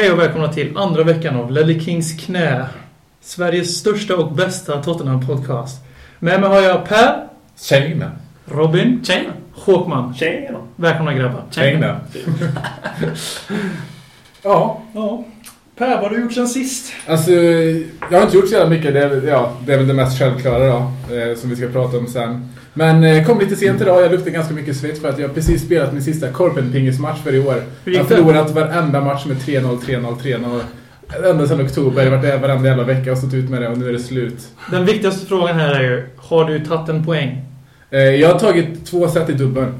Hej och välkomna till andra veckan av Ledley Kings knä. Sveriges största och bästa Tottenham-podcast. Med mig har jag Per, Tjena. Robin, Tjena! Håkman. Tjena! Välkomna grabbar. Tjena. ja, Ja. Per, vad har du gjort sen sist? alltså jag har inte gjort så jävla mycket. Det är, ja, det är väl det mest självklara då, eh, som vi ska prata om sen. Men eh, kom lite sent idag. Jag luktar ganska mycket svett för att jag har precis spelat min sista Korpen-pingismatch för i år. Jag har det? förlorat varenda match med 3-0, 3-0, 3-0. Ända sedan oktober. Har varit varenda jävla vecka och stått ut med det och nu är det slut. Den viktigaste frågan här är ju, har du tagit en poäng? Eh, jag har tagit två set i dubbeln.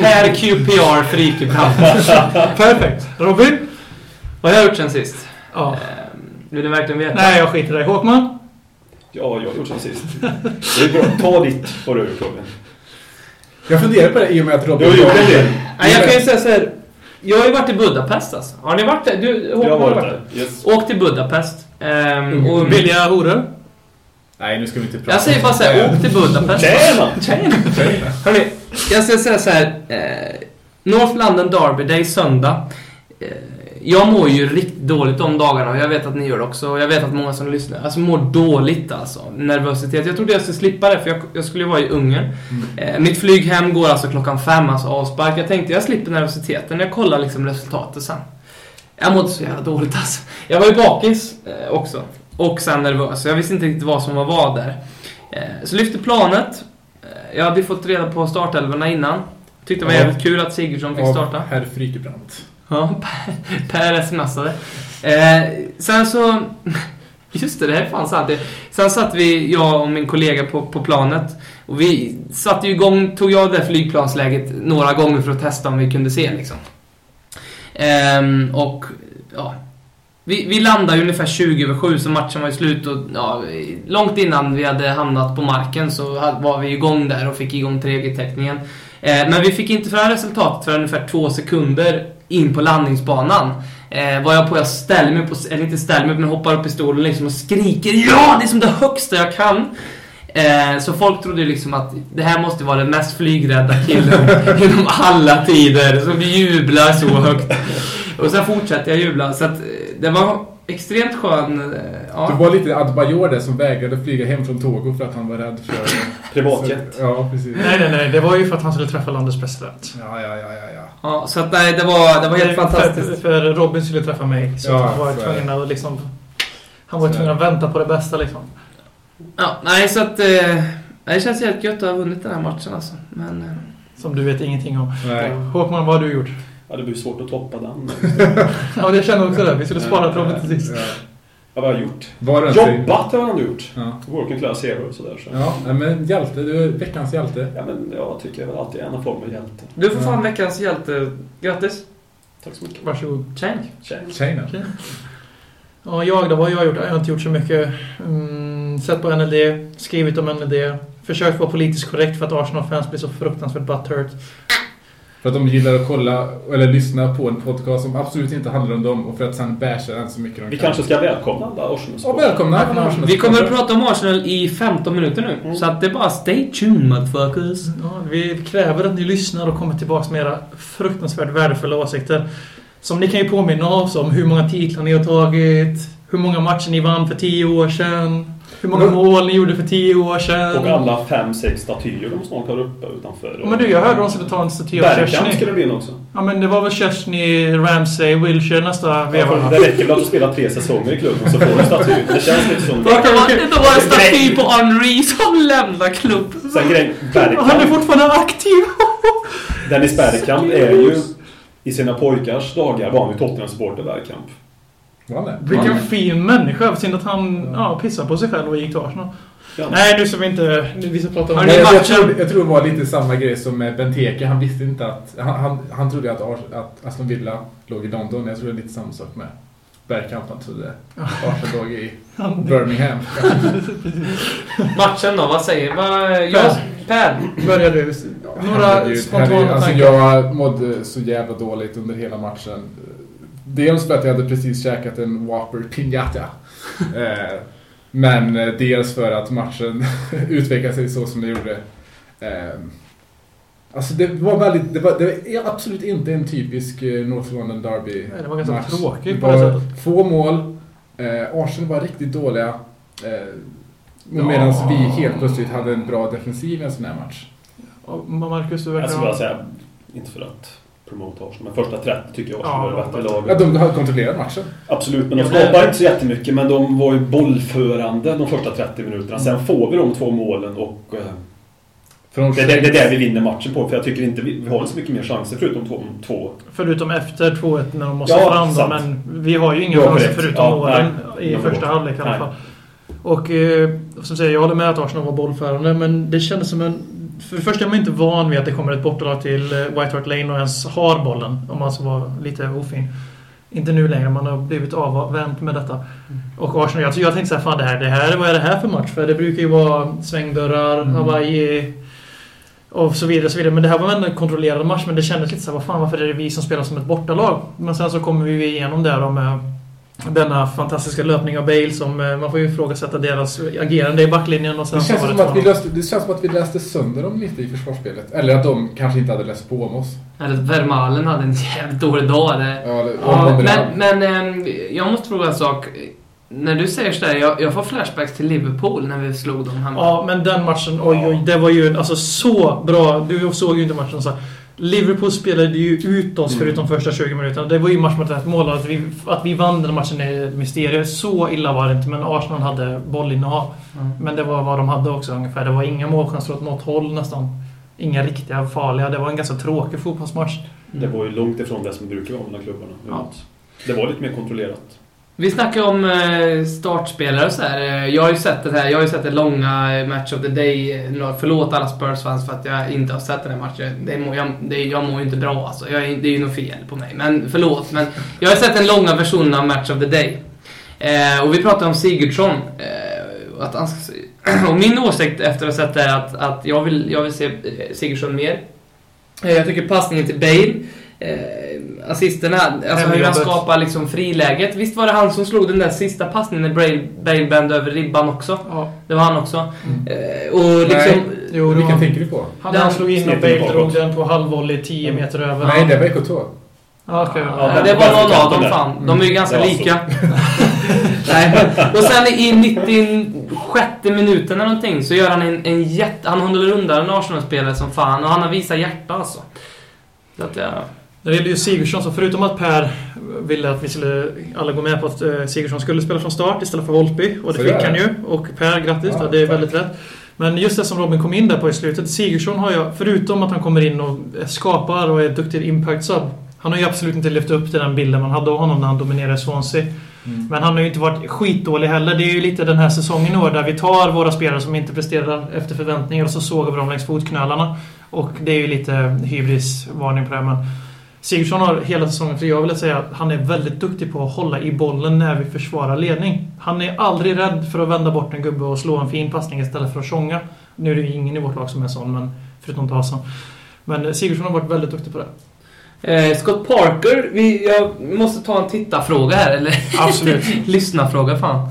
Per QPR för. Perfekt. Robin? Vad har jag gjort sen sist? Ja. Ehm, Vill ni verkligen veta? Nej, jag skiter i det. Håkman? Ja, jag har gjort sen sist. Det är bra. Ta ditt vad du har gjort Robin. Jag funderar på det i och med att Robin... Du har gjort en del. Nej, jag kan ju säga så här. Jag har ju varit i Budapest alltså. Har ni varit där? Du, Håkan, Jag har har varit där. Yes. Åkt till Budapest. Ehm, och Billiga horor? Nej, nu ska vi inte prata jag säger bara så här, åk till Budapest. Tjena! Tjena! Tjena. Hörrni, jag ska säga så här. Eh, North London Derby, det är söndag. Eh, jag mår ju riktigt dåligt de dagarna och jag vet att ni gör det också. Och jag vet att många som lyssnar alltså mår dåligt alltså. Nervositet. Jag trodde jag skulle slippa det för jag, jag skulle ju vara i Ungern. Eh, mitt flyg hem går alltså klockan fem, alltså avspark. Jag tänkte jag slipper nervositeten. Jag kollar liksom resultatet sen. Jag mådde så jävla dåligt alltså. Jag var ju bakis eh, också. Och sen nervös. Jag visste inte riktigt vad som var vad där. Eh, så lyfte planet. Eh, jag hade ju fått reda på startelvorna innan. Tyckte det var jävligt kul att Sigurdsson fick starta. Av herr Frykebrandt. Ja, Per, per smsade. Eh, sen så... Just det, det här är fan sant. Sen satt vi, jag och min kollega på, på planet. Och vi satte ju igång, tog jag det flygplansläget några gånger för att testa om vi kunde se liksom. Ehm, och ja, vi, vi landade ju ungefär 20 över 7 så matchen var ju slut och ja, långt innan vi hade hamnat på marken så var vi igång där och fick igång 3G-täckningen. Ehm, men vi fick inte fram resultatet för ungefär två sekunder in på landningsbanan. Eh, var jag på jag ställer mig på, eller inte ställer mig men hoppar upp i stolen liksom och skriker ja, det är som det högsta jag kan. Eh, så folk trodde liksom att det här måste vara den mest flygrädda killen genom alla tider som jublar så högt. Och sen fortsatte jag jubla så att eh, det var extremt skön... eh, Ja. var lite Adebayor där som vägrade flyga hem från Togo för att han var rädd för... Privatjet. Så- Ja, precis. Nej, nej, nej. Det var ju för att han skulle träffa landets president. Ja, ja, ja, ja, ja. ja, så att nej, det var, det var helt För- fantastiskt. För, för Robin skulle träffa mig. Så Ja, han var så tvungen det. att liksom... Han var Så tvungen att vänta på det bästa liksom. Ja, nej, så att... Eh, det känns helt gött att ha vunnit den här matchen alltså. Men... Eh, Som du vet ingenting om. Nej. Håkman, vad har du gjort? Ja, det blir svårt att toppa den. Ja, jag känner också det. Vi skulle spara till till sist. Ja. Ja, vad har jag gjort? Var det Jobbat har jag ändå gjort. Ja. Working class hero och sådär. Så. Ja, men hjälte. Du är veckans hjälte. Ja, men jag tycker väl alltid en form av hjälte. du får fan Ja. veckans hjälte. Grattis. Tack så mycket. Varsågod. Tjena. Tjena. Tjena. Ja, jag då? Vad har jag gjort? Jag har inte gjort så mycket. Mm, sett på NLD, skrivit om NLD, försökt vara politiskt korrekt för att Arsenal-fans blir så fruktansvärt butthurt. För att de gillar att kolla eller lyssna på en podcast som absolut inte handlar om dem och för att sen basha den så mycket de Vi kan. kanske ska välkomna alla Ja, Arsenal-supportrar. välkomna Arsenal. Vi kommer att prata om Arsenal i 15 minuter nu. Mm. Så att det är bara stay tuned motherfuckers. Ja, vi kräver att ni lyssnar och kommer tillbaka med era fruktansvärt värdefulla åsikter. Som ni kan ju påminna oss om hur många titlar ni har tagit, hur många matcher ni vann för 10 år sedan, hur många Mm. mål ni gjorde för 10 år sedan. Och alla fem, sex statyer de snart har uppe utanför. Men du, jag hörde de skulle ta en staty av Kerstin. ska det bli en också. Ja, men det var väl Kerstin, Ramsey, Wilshire nästa veva. Ja, det räcker väl att du spelar tre säsonger i klubben så får du staty. Det känns lite som... Det var, det var en staty på Henri som lämnar klubben. Sen grejen, Han är fortfarande aktiv! Dennis Bergkamp är ju i sina pojkars dagar var han ju Tottenham-supporter Bergkamp. Vilken fin människa. Synd att han ja, pissade på sig själv och gick till Arsenal. Ja. Nej, nu ska vi inte... nu- Vi ska prata om... Nej, jag, jag, matchen? tror, jag tror det var lite samma grej som med Benteke. Han visste inte att... Han, han, han trodde att, Ars- att Aston Villa låg i London. Jag tror det är lite samma sak med Bergkamp. Han trodde Arsenal låg i Birmingham. Matchen då, vad säger vad, jag, Per? Börjar du? Några spontana. Alltså tankar? jag mådde så jävla dåligt under hela matchen. Dels för att jag hade precis käkat en Whopper Piñata. eh, men eh, dels för att matchen utvecklade sig så som det gjorde. Eh, Alltså det var väldigt, det var, det är absolut inte en typisk North London Derby Nej, det var ganska match. tråkigt Det på det var sättet. få mål, eh, Arsenal var riktigt dåliga. Eh, Ja. Medan vi helt plötsligt hade en bra defensiv i en sån här match. Ja, Marcus, du Jag verkar skulle bara säga, inte för att promota Arsenal, men första 30 tycker jag Ja, Arsenal var det bättre Ja, laget. de hade kontrollerat matchen. Absolut, men de Ja, skapade inte så jättemycket. Men de var ju bollförande de första 30 minuterna. Sen får vi de två målen och eh, det, det, det är där vi vinner matchen på. För jag tycker inte vi, vi har så mycket mer chanser förutom två. två. Förutom efter 2-1 när de måste Ja, fram sant. men vi har ju inga Ja, chanser förutom Ja, målen nej. i Ja, första halvlek i alla nej. fall. Och eh, som säger, jag håller med att Arsenal var bollförande, men det kändes som en... För det första är man inte van vid att det kommer ett bortalag till eh, White Hart Lane och ens har bollen, om man ska vara lite ofin. Inte nu längre, man har blivit avvänt med detta. Och Arsenal, alltså jag tänkte så här, fan det här, det här, vad är det här för match? För det brukar ju vara svängdörrar, Mm. Hawaii och så vidare, och så vidare. Men det här var ändå en kontrollerad match, men det kändes lite så här, vad fan, varför är det vi som spelar som ett bortalag? Men sen så kommer vi igenom där då med denna fantastiska löpning av Bale som eh, man får ju ifrågasätta deras agerande i backlinjen och sen Det känns, som att vi löste, det känns som att vi läste sönder dem lite i försvarsspelet. Eller att de kanske inte hade läst på om oss. Eller att Vermalen hade en jävligt dålig dag. Det. Ja, det, Ja, men men ehm, jag måste fråga en sak. När du säger sådär, jag, jag får flashbacks till Liverpool när vi slog dem hemma. Ja, men den matchen, oj oj, det var ju alltså så bra. Du såg ju inte matchen så. Liverpool spelade ju ut oss Mm. förutom första 20 minuterna. Det var ju match mot rätt mål. Att vi, att vi vann den matchen är ett mysterium. Så illa var det inte, men Arsenal hade bollinnehav. Mm. Men det var vad de hade också ungefär. Det var inga målchanser åt något håll nästan. Inga riktiga farliga. Det var en ganska tråkig fotbollsmatch. Det var ju långt ifrån det som brukar vara mellan klubbarna. Ja. Det var lite mer kontrollerat. Vi snackar om eh, startspelare och så här. Eh, jag har ju sett det här. Jag har ju sett det långa Match of the Day. Eh, förlåt alla Spurs-fans för att jag inte har sett den här matchen. Det mår, jag, det, jag mår ju inte bra alltså. Jag, det är ju något fel på mig. Men förlåt. Men jag har sett den långa versionen av Match of the Day. Eh, och vi pratade om Sigurdsson. Eh, och att han ska, och min åsikt efter att ha sett det är att, att jag, vill, jag vill se Sigurdsson mer. Eh, jag tycker passningen till Bale Eh, assisterna, alltså hur han skapar liksom friläget. Visst var det han som slog den där sista passningen när Bale, Bale bände över ribban också? Ja. Det var han också. Mm. Eh, och liksom... Nej. Jo, det Vilken var, tänker du på? han, Den- han slog in och Bale drog den på halvvolley 10 meter över. Nej, det var EK2. Ja, okej. Ja, Ja, det var någon av dem fan. De är ju ganska var så. lika. Nej, men, och sen i 96 minuten eller någonting så gör han en, en jätte... Han håller undan en Arsenal-spelare som fan och han har visat hjärta alltså. Så att jag... När det gäller ju Sigurdsson, så förutom att Per ville att vi skulle alla gå med på att eh, Sigurdsson skulle spela från start istället för Holtby. Och det Så fick gör han ju. Och Per, grattis. Ja, det är tack. väldigt rätt. Men just det som Robin kom in där på i slutet. Sigurdsson har ju, förutom att han kommer in och skapar och är duktig impact sub. Han har ju absolut inte levt upp till den bilden man hade av honom när han dominerade Swansea. Mm. Men han har ju inte varit skitdålig heller. Det är ju lite den här säsongen i år där vi tar våra spelare som inte presterar efter förväntningar och så sågar vi dem längs fotknölarna. Och det är ju lite hybrisvarning på det här, men Sigurdsson har hela säsongen, för jag vill säga att han är väldigt duktig på att hålla i bollen när vi försvarar ledning. Han är aldrig rädd för att vända bort en gubbe och slå en fin passning istället för att tjonga. Nu är det ju ingen i vårt lag som är sån, men förutom Tasan. Men Sigurdsson har varit väldigt duktig på det. Eh, Scott Parker, vi, jag måste ta en tittarfråga här, eller? Absolut. Lyssnarfråga, fan.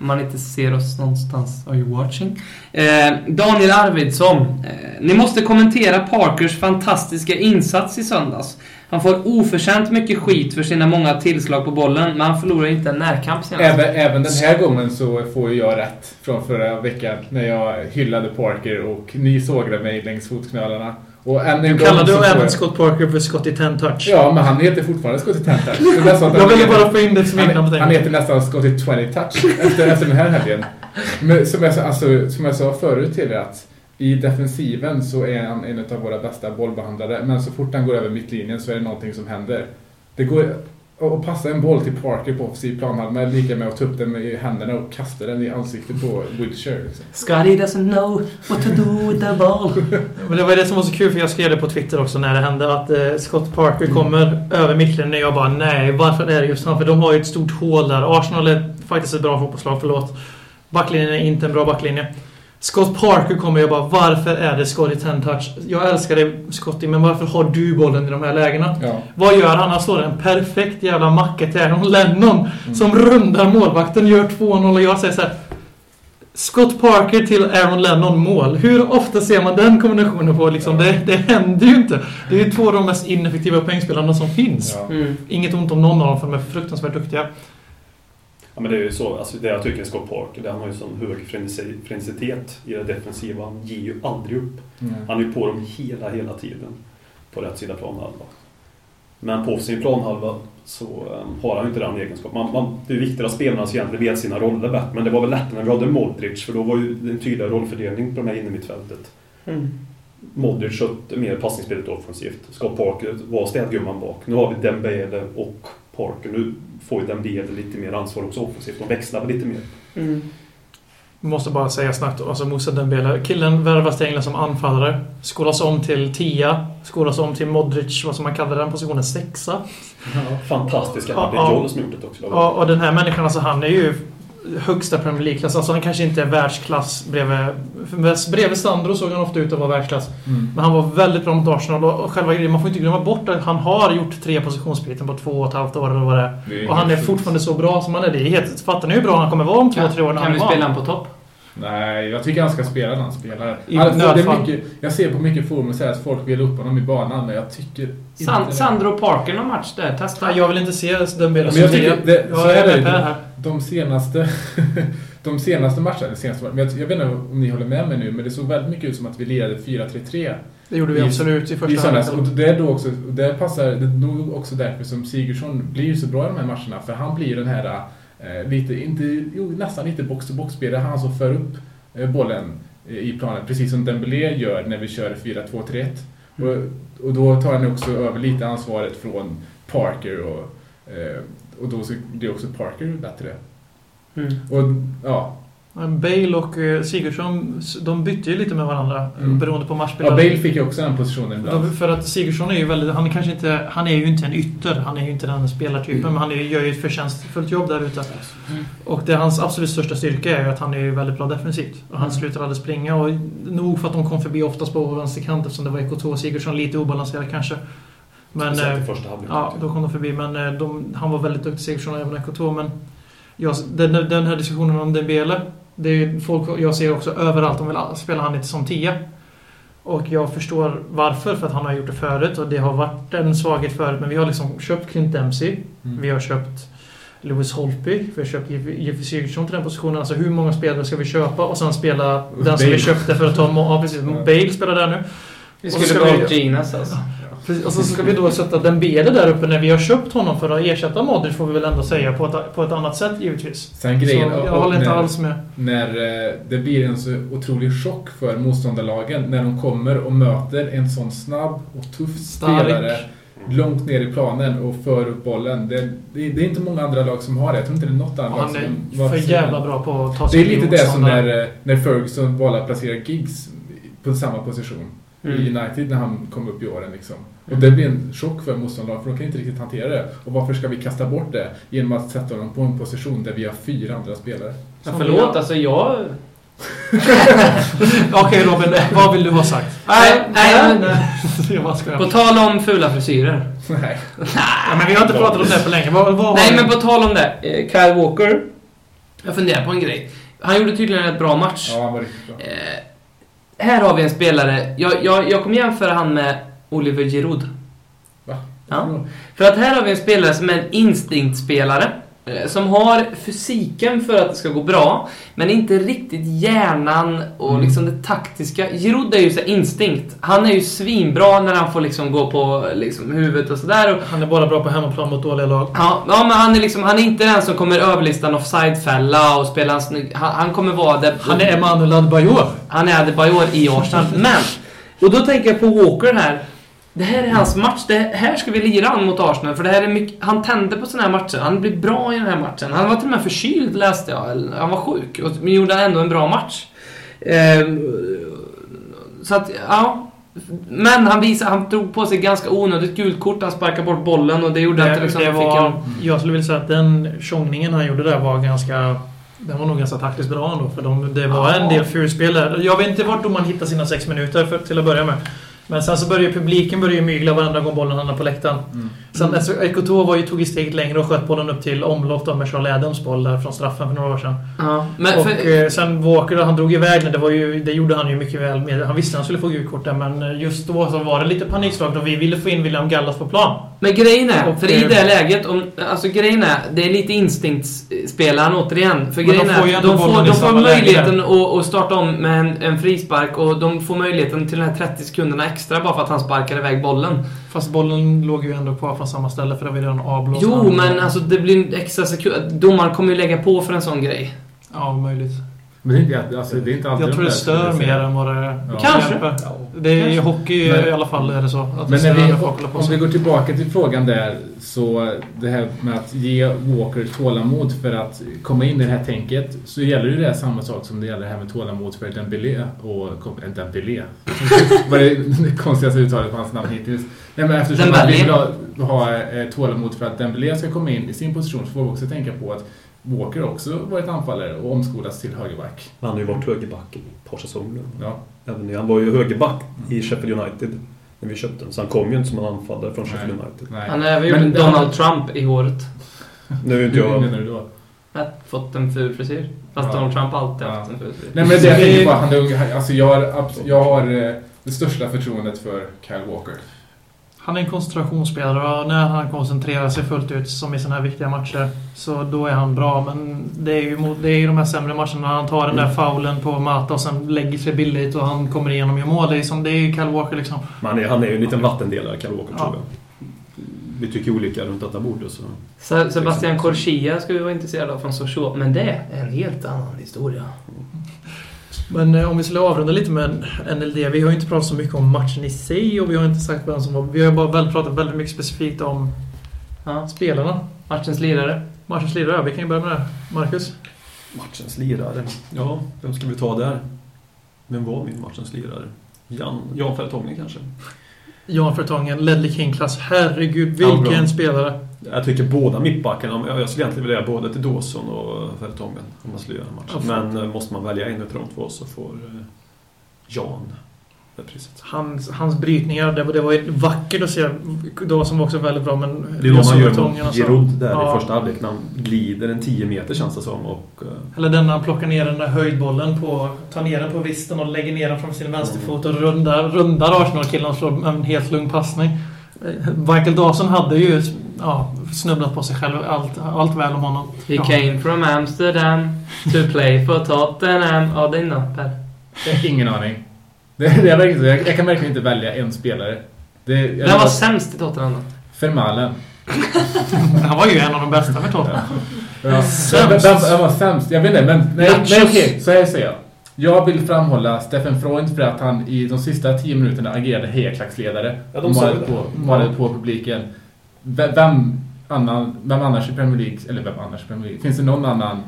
Om man inte ser oss någonstans. Are you watching? Eh, Daniel Arvidsson. Eh, ni måste kommentera Parkers fantastiska insats i söndags. Han får oförtjänt mycket skit för sina många tillslag på bollen, men han förlorar inte en närkamp senast. Även, även den här gången så får ju jag rätt från förra veckan när jag hyllade Parker och ni sågade mig längs fotknölarna. Och än en gång Kallade du får även jag- Scott Parker för Scotty Ten Touch? Ja, men han heter fortfarande Scotty 10 touch. Jag ville bara få in det som han, han heter nästan Scotty 20 touch efter, efter den här helgen. Men som, jag, alltså, som jag sa förut till er att i defensiven så är han en av våra bästa bollbehandlare. Men så fort han går över mittlinjen så är det någonting som händer. Det går att passa en boll till Parker på offensiv planhalva är lika med att ta upp den i händerna och kasta den i ansiktet på Wilshere. Liksom. Scotty doesn't know what to do with the ball. Men det var det som var så kul för jag skrev det på Twitter också när det hände att eh, Scott Parker kommer över mittlinjen och jag bara nej, varför är det just han? För de har ju ett stort hål där. Arsenal är faktiskt ett bra fotbollslag, förlåt. Backlinjen är inte en bra backlinje. Scott Parker kommer jag bara, varför är det Scotty Ten Touch? Jag älskar dig Scotty, men varför har du bollen i de här lägena? Ja. Vad gör han? Han slår en perfekt jävla macka till Aaron Lennon som rundar målvakten, gör 2-0 och jag säger så här. Scott Parker till Aaron Lennon mål. Hur ofta ser man den kombinationen på liksom? Det, det händer ju inte. Det är ju två av de mest ineffektiva poängspelarna som finns. Ja. Mm. Inget ont om någon av dem, för de är fruktansvärt duktiga. Ja, men det är ju så, alltså det jag tycker är Scott Parker, det han har ju sån hög frenesi- frenesitet i det defensiva. Han ger ju aldrig upp. Mm. Han är ju på dem hela, hela tiden. På rätt sida planhalva. Men på sin planhalva så um, har han ju inte den egenskapen. Man, man, det är viktigt att spelarna egentligen vet sina roller bättre. Men det var väl lättare när vi hade Modric, för då var ju det en tydligare rollfördelning på de här innermittfältet. Mm. Modric skötte mer passningsspelet offensivt. Scott Parker var städgumman bak. Nu har vi Dembele och Parker. Nu får ju Dembele lite mer ansvar också offensivt. De växlar väl lite mer. Mm. Måste bara säga snabbt, alltså Moussa Dembele. Killen värvas till England som anfallare. Skolas om till tia. Skolas om till Modric, vad som man kallar den positionen, sexa. Fantastiska Ja, Abdi ja. Joel som gjort det också. Ja, och den här människan, alltså han är ju högsta Premier League-klass. Alltså han kanske inte är världsklass bredvid... Bredvid Sandro såg han ofta ut att vara världsklass. Mm. Men han var väldigt bra mot Arsenal och själva grejen, man får inte glömma bort att han har gjort tre positionsbyten på två och ett halvt år eller vad det är. Det är Och han är fortfarande så bra som han är. Det är helt, fattar ni hur bra han kommer vara om två, Kan, tre år när kan vi spela han på topp? Nej, jag tycker han ska spela när han spelar. I Alltså, det är mycket, jag ser på mycket forum och säger att folk vill upp honom i banan, men jag tycker San. Sandro Parker någon match där? Testa. Jag vill inte se Dembele Men som jag tycker det- så Jag är det med ju. Per här. De senaste, de senaste matcherna, senaste, men jag, jag vet inte om ni håller med mig nu, men det såg väldigt mycket ut som att vi lirade 4-3-3 Det gjorde vi I- absolut i första söndags. Och halvlek. det är då också, det passar, det är nog också därför som Sigurdsson blir så bra i de här matcherna, för han blir den här eh, lite, inte, jo, nästan lite box-to-box-spelare, han som för upp eh, bollen i planen, precis som Dembélé gör när vi kör 4-2-3-1. Och, och då tar han också över lite ansvaret från Parker och, eh, och då så blir också Parker bättre. Mm. Och ja, Bale och eh, Sigurdsson, de bytte ju lite med varandra Mm. beroende på ja matchbilden. Bale fick ju också den positionen ibland. De, för att Sigurdsson är ju väldigt... Han är kanske inte... Han är ju inte en ytter. Han är ju inte den spelartypen. Mm. Men han är, gör ju ett förtjänstfullt jobb där ute. Mm. Och det, hans absolut största styrka är ju att han är ju väldigt bra defensivt. Och han Mm. slutar aldrig springa. Och nog för att de kom förbi oftast på vänsterkant eftersom det var EK2 och Sigurdsson lite obalanserad kanske. Men... Speciellt eh, i första halvlek. Ja, då kom de förbi. Men eh, de, han var väldigt duktig Sigurdsson även EK2. Men jag, den, den här diskussionen om Dembele. Det är folk jag ser också överallt. De vill spela han inte som tia. Och jag förstår varför. För att han har gjort det förut. Och det har varit en svaghet förut. Men vi har liksom köpt Clint Dempsey. Mm. Vi har köpt Lewis Holtby. Vi har köpt Jeff- Jeffy Sigurdsson till den positionen. Alltså hur många spelare ska vi köpa? Och sen spela den som vi köpte för att ta... Ja, precis. Bale spelar där nu. Vi skulle åt Ginas alltså. Och så ska vi då sätta Dembele där uppe när vi har köpt honom för att ersätta Modric får vi väl ändå säga på ett, på ett annat sätt givetvis. Sen grejen, så jag håller inte när- alls med. när eh, det blir en så otrolig chock för motståndarlagen när de kommer och möter en sån snabb och tuff Stark. spelare långt ner i planen och för upp bollen. Det, det, det är inte många andra lag som har det. Jag tror inte det är något annat lag Han är som för jävla bra på att ta Det sig är lite det som när, eh, när Ferguson valde att placera Giggs på samma position i Mm. United när han kom upp i åren. Liksom. Och det blir en chock för motståndarlaget för de kan inte riktigt hantera det. Och varför ska vi kasta bort det genom att sätta dem på en position där vi har fyra andra spelare? Ja, förlåt, alltså jag... Okej Robin, vad vill du ha sagt? Nej, nej, nej. Skojar. På tal om fula frisyrer. Nej. Ja, men vi har inte pratat om det på länge. Vad, vad Nej, men på tal om det. eh, Kyle Walker. Jag funderar på en grej. Han gjorde tydligen en bra match. Ja, han var riktigt bra. Eh, här har vi en spelare. Jag, jag, jag kommer jämföra han med Oliver Giroud. Va? Ja. För att här har vi en spelare som är en instinktspelare. Eh, Som har fysiken för att det ska gå bra, men inte riktigt hjärnan och Mm. liksom det taktiska. Giroud är ju så instinkt. Han är ju svinbra när han får liksom gå på liksom huvudet och sådär. Han är bara bra på hemmaplan mot dåliga lag. Ja, ja men han är, liksom, han är inte den som kommer överlista en offside-fälla och spela en snygg... Han, han kommer vara det... Han är Emanuel Adebayor. Han är Adebayor i Arsenal. Men, och då tänker jag på Walker här. Det här är hans match. Det här ska vi lira han mot Arsenal. För det här är mycket, han tände på såna här matcher. Han blir bra i den här matchen. Han var till och med förkyld läste jag. Han var sjuk. Men gjorde ändå en bra match. Ehm, så att, ja. Men han visade, han tog på sig ganska onödigt gult kort. Han sparkade bort bollen och det gjorde att Det, liksom, det han fick var, en... jag skulle vilja säga att den tjongningen han gjorde där var ganska... Den var nog ganska taktiskt bra ändå. För de, det var Ja. en del fulspel där. Jag vet inte vart domaren hittar sina sex minuter för, till att börja med. Men sen så börjar ju publiken börjar ju mygla varenda gång bollen hamnar på läktaren. Mm. Sen alltså, Ekoto var ju, tog ju steget längre och sköt bollen upp till omlopp då med Charlie Adams boll där från straffen för några år sedan. Ja, men och för, eh, sen Walker, han drog iväg när det var ju, det gjorde han ju mycket väl med. Han visste att han skulle få gult kort där, men just då så var det lite panikslag då vi ville få in William Gallas på plan. men grejen är, Och, för i eh, det läget, om, alltså grejen är, det är lite instinktsspelaren återigen. För Men de grejen får är, de får, de får möjligheten att, att starta om med en, en frispark och de får möjligheten till de här 30 sekunderna extra bara för att han sparkar iväg bollen. Fast bollen låg ju ändå kvar från samma ställe för det var ju redan avblåst. Jo, men alltså det blir extra sekund. Domaren kommer ju lägga på för en sån grej. Ja, möjligt. Men det är inte, alltså, det är inte alltid Jag tror de det stör mer än vad det Ja. Kanske. hjälper. Det är i hockey Men- i alla fall är det så. Att Men det när vi, om vi går tillbaka till frågan där, så det här med att ge Walker tålamod för att komma in i det här tänket, så gäller ju det här samma sak som det gäller det här med tålamod för Dembélé och... äh, Dembélé? Vad är det konstigaste uttalet på hans namn hittills? Nej men eftersom man vill ha, ha eh, tålamod för att Dembélé ska komma in i sin position så får vi också tänka på att Walker också varit anfallare och omskolats till högerback. Han har ju varit högerback i ett par säsonger. Ja. Även han var ju högerback i Sheffield United när vi köpte den. Så han kom ju inte som en anfallare från Sheffield Nej. United. Nej. Han har även gjort Donald Trump i håret. Nu är inte Hur jag... menar du då? Har fått en ful frisyr. Fast Ja. Donald Trump har alltid Ja. haft en ful frisyr. Nej men det jag tänker på, han är ung. Alltså jag har, jag har eh, det största förtroendet för Kyle Walker. Han är en koncentrationsspelare och när han koncentrerar sig fullt ut, som i sådana här viktiga matcher, så då är han bra. Men det är ju, mot, det är ju de här sämre matcherna när han tar den där faulen på Mata och sen lägger sig billigt och han kommer igenom och gör mål. Det är, som, det är ju Kyle Walker liksom. Men han är, han är ju en liten vattendelare, Kyle Walker, Ja. tror jag. Vi tycker olika runt detta bordet. Så. Se- Sebastian Corsia ska vi vara intresserade av från Sochaux, men det är en helt annan historia. Men eh, om vi skulle avrunda lite med NLD. Vi har ju inte pratat så mycket om matchen i sig och vi har inte sagt vem som var... Vi har bara väl pratat väldigt mycket specifikt om Ja. spelarna. Matchens lirare. Matchens lirare. Vi kan ju börja med det. Marcus? Matchens lirare. Ja, vem ska vi ta där? Vem var min matchens lirare? Jan, Jan Fertongen kanske? Jan Fertongen, Ledley King-klass. Herregud, Ja, vilken bra. spelare. Jag tycker båda mittbackarna, jag skulle egentligen vilja både till Dawson och Fertongen om man skulle göra en match. Fan. Men eh, måste man välja en av de två så får eh, Jan det priset. Hans, hans brytningar, det, var- det var vackert att se. Då som var också väldigt bra, men... Det är någon man gör mot. Giroud där Ja. i första halvlek när han glider en 10 meter känns det som. Och, eh, Eller den när han plockar ner den där höjdbollen på... Tar ner den på vristen och lägger ner den från sin vänsterfot och rundar, rundar Arsenal-killen och slår en helt lugn passning. Eh, Michael Dawson hade ju ja, snubblat på sig själv. Allt, allt väl om honom. He Ja. came from Amsterdam to play for Tottenham. Ja, det är innan Per. Jag har ingen aning. Det, det är verkligen så. Jag, jag kan verkligen inte välja en spelare. Det, jag Vem var sämst i Tottenham då? Vermaelen. Han var ju en av de bästa för Tottenham. Ja. Sämst. Vem, var sämst? Jag vet inte, men... Nej, nej okej, så här säger jag. Jag vill framhålla Steffen Freund för att han i de sista tio minuterna agerade hejaklacksledare. Ja, de det. på, malade på publiken. Vem, annan, vem annars i Premier League, eller vem annars i Premier League? Finns det någon annan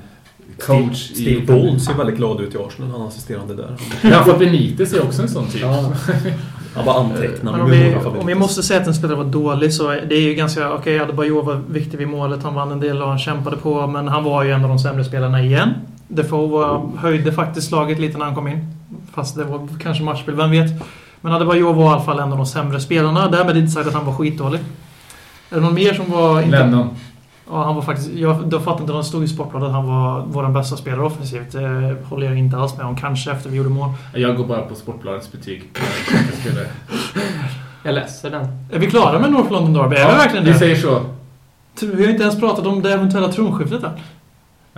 coach Steve, Steve Ball ser väldigt glad ut i Arsenal, han assisterande där. Har fått Benitez är också en sån typ. Han bara antecknar. Men om vi, om vi måste säga att en spelare var dålig så det är ju ganska... Okej, okay, Adebayor var viktig vid målet. Han vann en del och han kämpade på. Men han var ju en av de sämre spelarna igen. Defoe var, höjde faktiskt laget lite när han kom in. Fast det var kanske matchspel, vem vet. Men Adebayor var i alla fall en av de sämre spelarna. Därmed inte sagt att han var skitdålig. Är det någon mer som var... Inte, Lennon. Ja, han var faktiskt... Jag, då fattade inte, de stod i Sportbladet att han var vår bästa spelare offensivt. Det håller jag inte alls med om. Kanske efter vi gjorde mål. Jag går bara på Sportbladets betyg. Jag läser den. Är vi klara med North London Derby? Är vi verkligen Vi det? säger så. Vi har inte ens pratat om det eventuella tronskiftet än.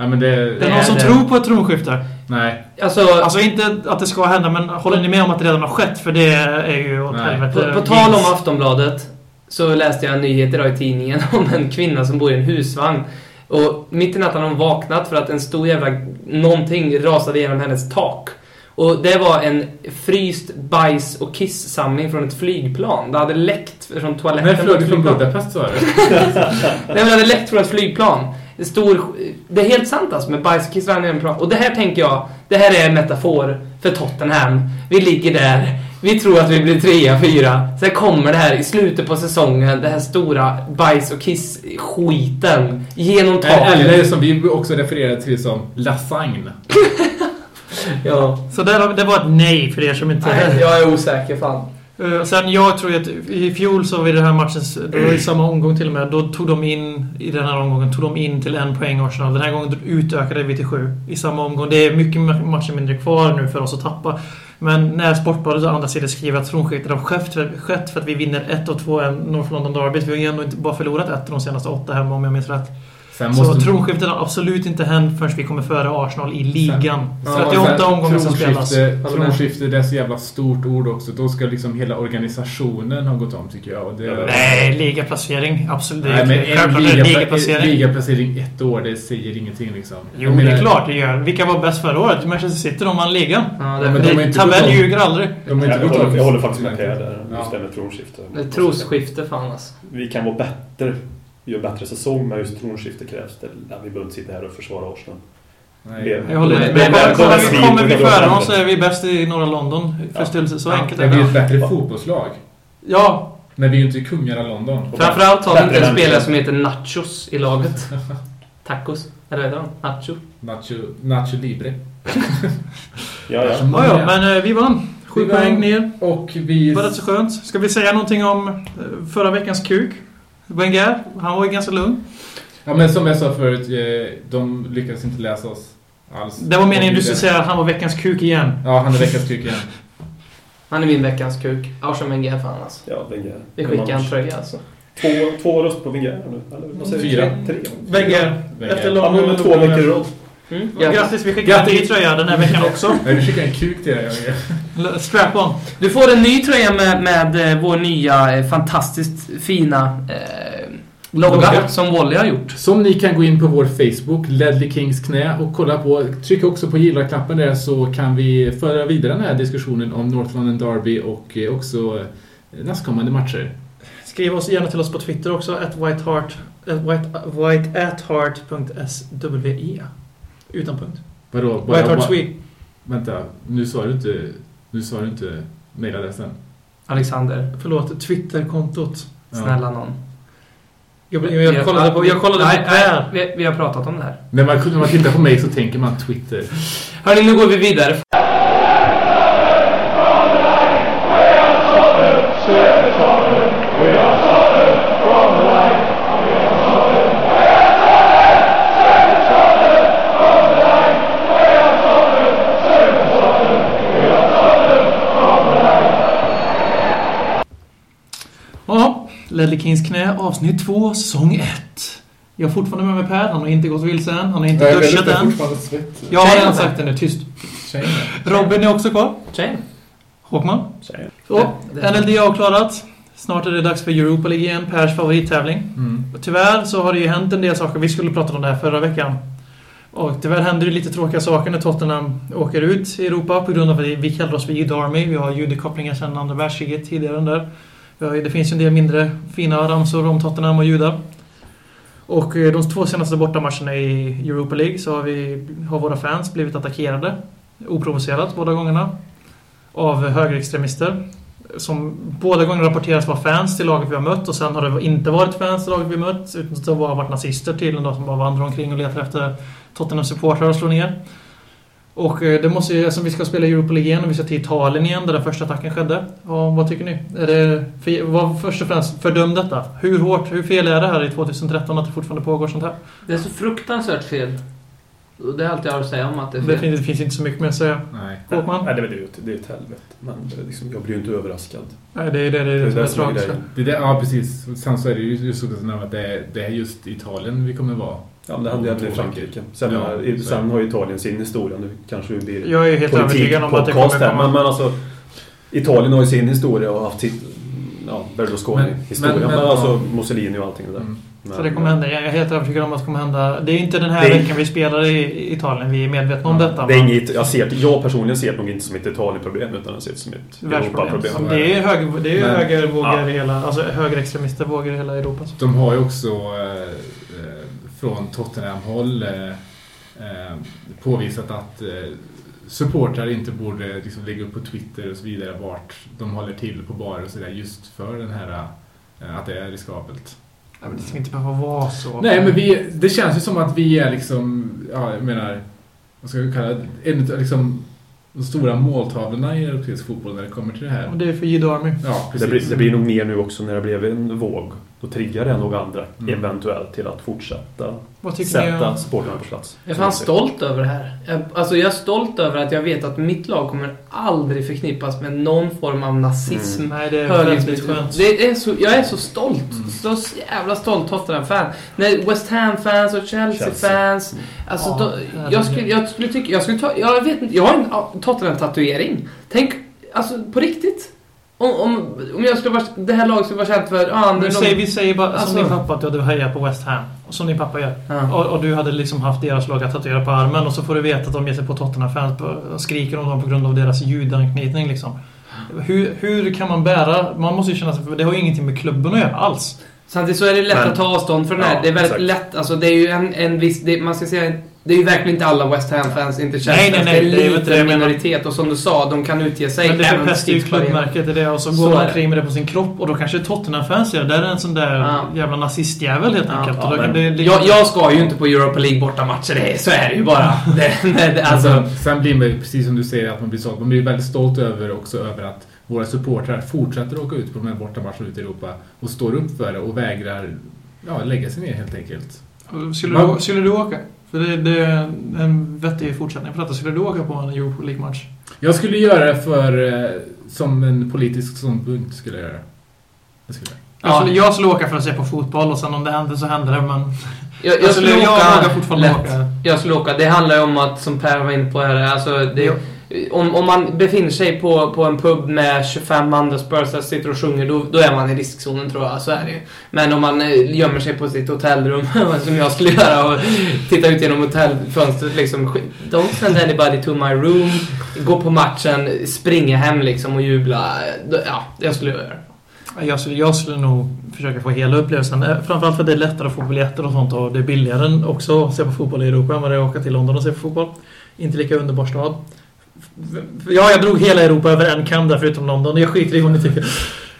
Ja, men det... Det är Det någon är som det. tror på ett tronskifte. Nej. Alltså, Alltså inte att det ska hända, men håller ni med om att det redan har skett? För det är ju åt helvete. på, på tal om Aftonbladet så läste jag en nyhet idag i tidningen om en kvinna som bor i en husvagn. Och mitt i natten har hon vaknat för att en stor jävla någonting rasade genom hennes tak. Och det var en fryst bajs och kisssamling från ett flygplan. Det hade läckt från toaletten på flög du från. Budapest sa du? Nej men det hade läckt från ett flygplan. Det, stor, det är helt sant alltså med bajs och kiss rann genom plan. Och det här tänker jag, det här är en metafor för Tottenham. Vi ligger där, vi tror att vi blir trea, fyra. Sen kommer det här i slutet på säsongen, det här stora bajs och kiss-skiten genom taket. Eller som vi också refererar till som lasagne. Ja. Så där, det var ett nej för er som inte... Nej, jag är osäker fan. Uh, Sen jag tror att i fjol så vid den här matchen, det var i samma omgång till och med, då tog de in, i den här omgången, tog de in till en poäng Arsenal. Den här gången utökade vi till sju i samma omgång. Det är mycket matcher mindre kvar nu för oss att tappa. Men när Sportbladet å andra sidan skriver att tronskiftet har skett för, att vi vinner ett av två North London-derby. Vi har ju ändå inte bara förlorat ett av de senaste åtta hemma om jag minns rätt. Sen Så tronskiftet har absolut inte hänt förrän vi kommer före Arsenal i ligan. Ja, 38 sen omgångar som spelas. tronskifte- Tronskifte, det är så jävla stort ord också. Då ska liksom hela organisationen ha gått om tycker jag. Och det, Nej, ligaplacering. Absolut. Nej, men en liga, ligaplacering. ligaplacering ett år, det säger ingenting liksom. Jo, men det är klart det gör. Vilka var bäst förra året? Manchester City, de vann ligan. Ja, Ja, det, men de Tabell ljuger aldrig. De inte Jag håller, jag håller faktiskt med Per där. Ja. Just det med tronskifte. trosskifte fan alltså. Vi kan vara bättre. Vi gör bättre säsong, men just tronskifte krävs det. Ja, vi behöver inte sitta här och försvara Arsenal. Nej. Jag håller Men- med. men- kommer, vi, kommer vi före dem så är vi bäst i norra London. Förståelse. Så Ja. enkelt Det är det. ett bättre fotbollslag. Ja, Men vi är ju inte kungar av London. Framförallt har vi inte en spelare som heter Nachos i laget. Tacos. Eller vad heter han? Nacho. Nacho, Nacho Libre. Ja, ja. ja, ja men eh, vi vann. Sju Vi vann. poäng ner. Och vi... Det var rätt så skönt. Ska vi säga någonting om eh, förra veckans kuk? Wenger, han var ju ganska lugn. Ja men som jag sa förut, eh, de lyckades inte läsa oss alls. Det var meningen du skulle säga att han var veckans kuk igen. Ja, han är veckans kuk igen. Han är min veckans kuk. Arsene Wenger fan alltså. Ja, Wenger. Vi skickar en tröja alltså. Två, två röster på Wenger nu. Eller? Fyra. Tre? Wenger. Efter Han lång har två veckor i rad. Mm. Grattis, vi skickar en ny tröja den här veckan också. Nej, du skickar en kuk till dig. Strap on. Du får en ny tröja med, med eh, vår nya eh, fantastiskt fina eh, logga Logga. som Wally har gjort. Som ni kan gå in på vår Facebook, Ledley Kings knä och kolla på. Tryck också på gilla-knappen där så kan vi föra vidare den här diskussionen om North London Derby och eh, också nästkommande matcher. Skriv oss gärna till oss på Twitter också. At whiteheart, at white, whiteatheart.swe. Utan punkt. Vadå? Whiteheart Swe. Vänta, nu sa du inte, nu sa du inte mailadressen. Alexander, Förlåt, Twitterkontot. Ja. snälla någon. Jag, jag, jag kollade på, jag kollade nej, på nej, vi, vi har pratat om det här. När man, när man tittar på mig så tänker man Twitter. Hörni, nu går vi vidare. Kings knä avsnitt 2, säsong 1. Jag har fortfarande med mig Per. Han har inte gått vilse än. Han har inte duschat än. fortfarande svett. Jag har redan sagt det nu. Tyst. Tjejen. Robin är också kvar. Tjejen. Håkman. Jag. Så, NLD avklarat. Snart är det dags för Europa League igen. Pers favorittävling. Mm. Tyvärr så har det ju hänt en del saker. Vi skulle prata om det här förra veckan. Och tyvärr händer det lite tråkiga saker när Tottenham åker ut i Europa på grund av att vi kallar oss för Judarmy. Vi har judekopplingar sedan andra världskriget tidigare där. Det finns ju en del mindre fina ramsor om Tottenham och judar. Och eh, de två senaste bortamatcherna i Europa League så har, vi, har våra fans blivit attackerade. Oprovocerat båda gångerna. Av högerextremister. Som båda gånger rapporteras vara fans till laget vi har mött och sen har det inte varit fans till laget vi mött. Utan det har varit nazister till de som bara vandrar omkring och letar efter Tottenham-supportrar och slår ner. Och eh, det måste ju, som vi ska spela Europa League igen och vi ska till Italien igen där den första attacken skedde. Ja, vad tycker ni? Är det, för, vad, först och främst, fördöm detta. Hur hårt, hur fel är det här i 2013 att det fortfarande pågår sånt här? Det är så fruktansvärt fel. Det är allt jag har att säga om att det är Det fel. finns, det finns inte så mycket mer att säga. Nej. Håkman? Nej, det är väl det. Det är ett helvete. Men det är liksom, jag blir ju inte överraskad. Nej, det är det, det, är det, Det det som är tragiskt. Det ja, precis. Sen så är det ju just så att det är, det är just Italien vi kommer vara. Ja, men det hände ju även i Frankrike. Sen, Ja, har- så sen har ju Italien sin historia. Nu kanske vi blir Jag är helt övertygad om att det kommer här. Men, komma. men alltså, Italien har ju sin historia och haft sitt ja, Men- Berlusconi-historia. men- Men, men- alltså ja. Mussolini och allting det där. Mm. Men, Så det kommer hända. Jag är helt övertygad om att det kommer hända. Det är inte den här Det är- veckan vi spelar i Italien. Vi är medvetna om detta. Det är men- inget, jag, ser, jag personligen ser det nog inte som ett Italien-problem utan jag ser det som ett. Europa-problem. Det är, höger, det är ju Men- högervågor Ja. i hela... Alltså högerextremister vågor i hela Europa. så. De har ju också eh, från Tottenham-håll eh, eh, påvisat att eh, supportrar inte borde liksom, lägga upp på Twitter och så vidare vart de håller till på barer och sådär just för den här att det är riskabelt. Ja, men det ska inte behöva vara så. Nej, men vi, det känns ju som att vi är liksom, ja, jag menar, vad ska vi kalla det, en, liksom, de stora måltavlorna i europeisk fotboll när det kommer till det här. Och det är för Jiddo Army. Ja, Det blir, det blir nog mer nu också när det blev en våg. Då triggar det nog andra Mm. eventuellt till att fortsätta Vad tycker sätta om... supportrarna på plats. Jag är fan stolt över det här. Jag, alltså jag är stolt över att jag vet att mitt lag kommer aldrig förknippas med någon form av nazism. Nej, det är väldigt skönt. Det är så, jag är så stolt. Så jävla stolt Tottenham-fan. När West Ham-fans och Chelsea-fans. Alltså, Ja, då, herregud. jag, skulle, jag skulle tycka... Jag skulle ta... Jag vet inte. Jag har en Tottenham-tatuering. Tänk, alltså på riktigt. Om, om, om jag skulle vara... Det här laget skulle vara känt för... Ah, Men det- säg, vi säger bara Alltså- som din pappa att du hade hejat på West Ham. Som din pappa gör. Ja. Och, och du hade liksom haft deras lag att tatuera på armen och så får du veta att de ger sig på Tottenham-fans och skriker om dem på grund av deras judanknytning liksom. Hur, hur kan man bära... Man måste ju känna sig... för Det har ju ingenting med klubben att göra alls. Samtidigt så är det lätt Men- att ta avstånd från det här. Ja, det är väldigt exakt. lätt. Alltså det är ju en, en viss... Det, man ska säga... Det är ju verkligen inte alla West Ham-fans, inte Chelsea Nej, nej, nej, Det är är en liten minoritet. Och som du sa, de kan utge sig. Men det bara igenom. klubbmärket i det och så, Så går är man det. omkring med det på sin kropp och då kanske Tottenham-fans gör det. Där är en sån där Ja. jävla nazistjävel helt Ja, enkelt. ja, men- det, det, Jag, jag ska ju inte på Europa League bortamatcher, det är, så är det ju bara. Det, alltså, sen, sen blir man ju, precis som du säger, att man blir stolt. Man blir väldigt stolt över också över att våra supportrar fortsätter åka ut på de här bortamatcherna ute i Europa och står upp för det och vägrar ja, lägga sig ner helt enkelt. Skulle, Man- du, skulle du åka? För det, det är en vettig fortsättning på detta. Skulle du åka på en Europa League-match? Jag skulle göra det för, eh, som en politisk ståndpunkt. Skulle jag göra. Det skulle jag. Jag, Ja. skulle, jag skulle åka för att se på fotboll och sen om det händer så händer det men... jag, jag Jag skulle skulle- jag åka vågar fortfarande åka. Jag skulle åka. Det handlar ju om att, som Per var inne på här, alltså det, Jo om, om man befinner sig på, på en pub med 25 andra Spurs sitter och sjunger, då, då är man i riskzonen tror jag. Så är det ju. Men om man eh, gömmer sig på sitt hotellrum, som jag skulle göra, och titta ut genom hotellfönstret liksom. Don't send anybody to my room. Gå på matchen, springa hem liksom och jubla. Ja, jag skulle göra det. Jag skulle, jag skulle nog försöka få hela upplevelsen. Eh, framförallt för att det är lättare att få biljetter och sånt och det är billigare också att se på fotboll i Europa än vad det är att åka till London och se på fotboll. Inte lika underbar stad. Ja, jag drog hela Europa över en kam där förutom London. Jag skiter i vad ni tycker.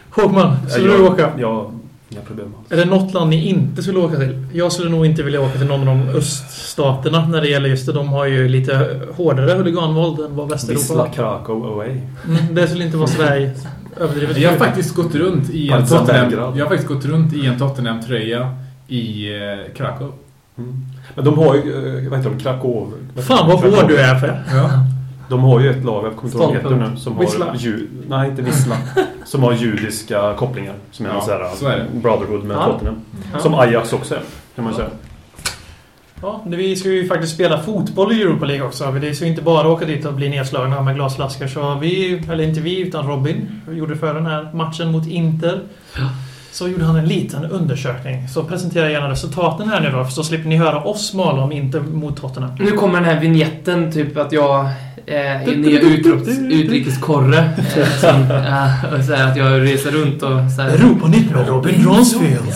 Håkman, skulle jag, du åka? Ja, inga problem alls. Är det något land ni inte skulle åka till? Jag skulle nog inte vilja åka till någon av de öststaterna när det gäller just det. De har ju lite hårdare huliganvåld än vad Västeuropa Vissla har. Krakow away. Mm, det skulle inte vara Sverige överdrivet. Jag har faktiskt gått runt i en Tottenham, jag har faktiskt gått runt i en Tottenham-tröja i eh, Krakow. Mm. Men de har ju, eh, vad heter de, Krakow... Fan vad hård du är för. Ja. De har ju ett lag, jag kommer inte ihåg nu, som Vissla. har... Ju, nej, inte Vissla. som har judiska kopplingar. Som är Ja, en sån här så är brotherhood med Ja. Tottenham. Ja. Som Ajax också är, kan man säga. Ja, vi ska ju faktiskt spela fotboll i Europa League också. Det ska ju inte bara åka dit och bli nedslagna med glasflaskor. Så vi, eller inte vi, utan Robin, gjorde för den här matchen mot Inter. Så gjorde han en liten undersökning. Så presentera gärna resultaten här nu då, så slipper ni höra oss mala om Inter mot Tottenham. Nu kommer den här vignetten, typ att jag eh, är nya utrikeskorre. Eh, som, eh, och så här att jag reser runt och så här. Europa-nytt med Robin Ronsfield.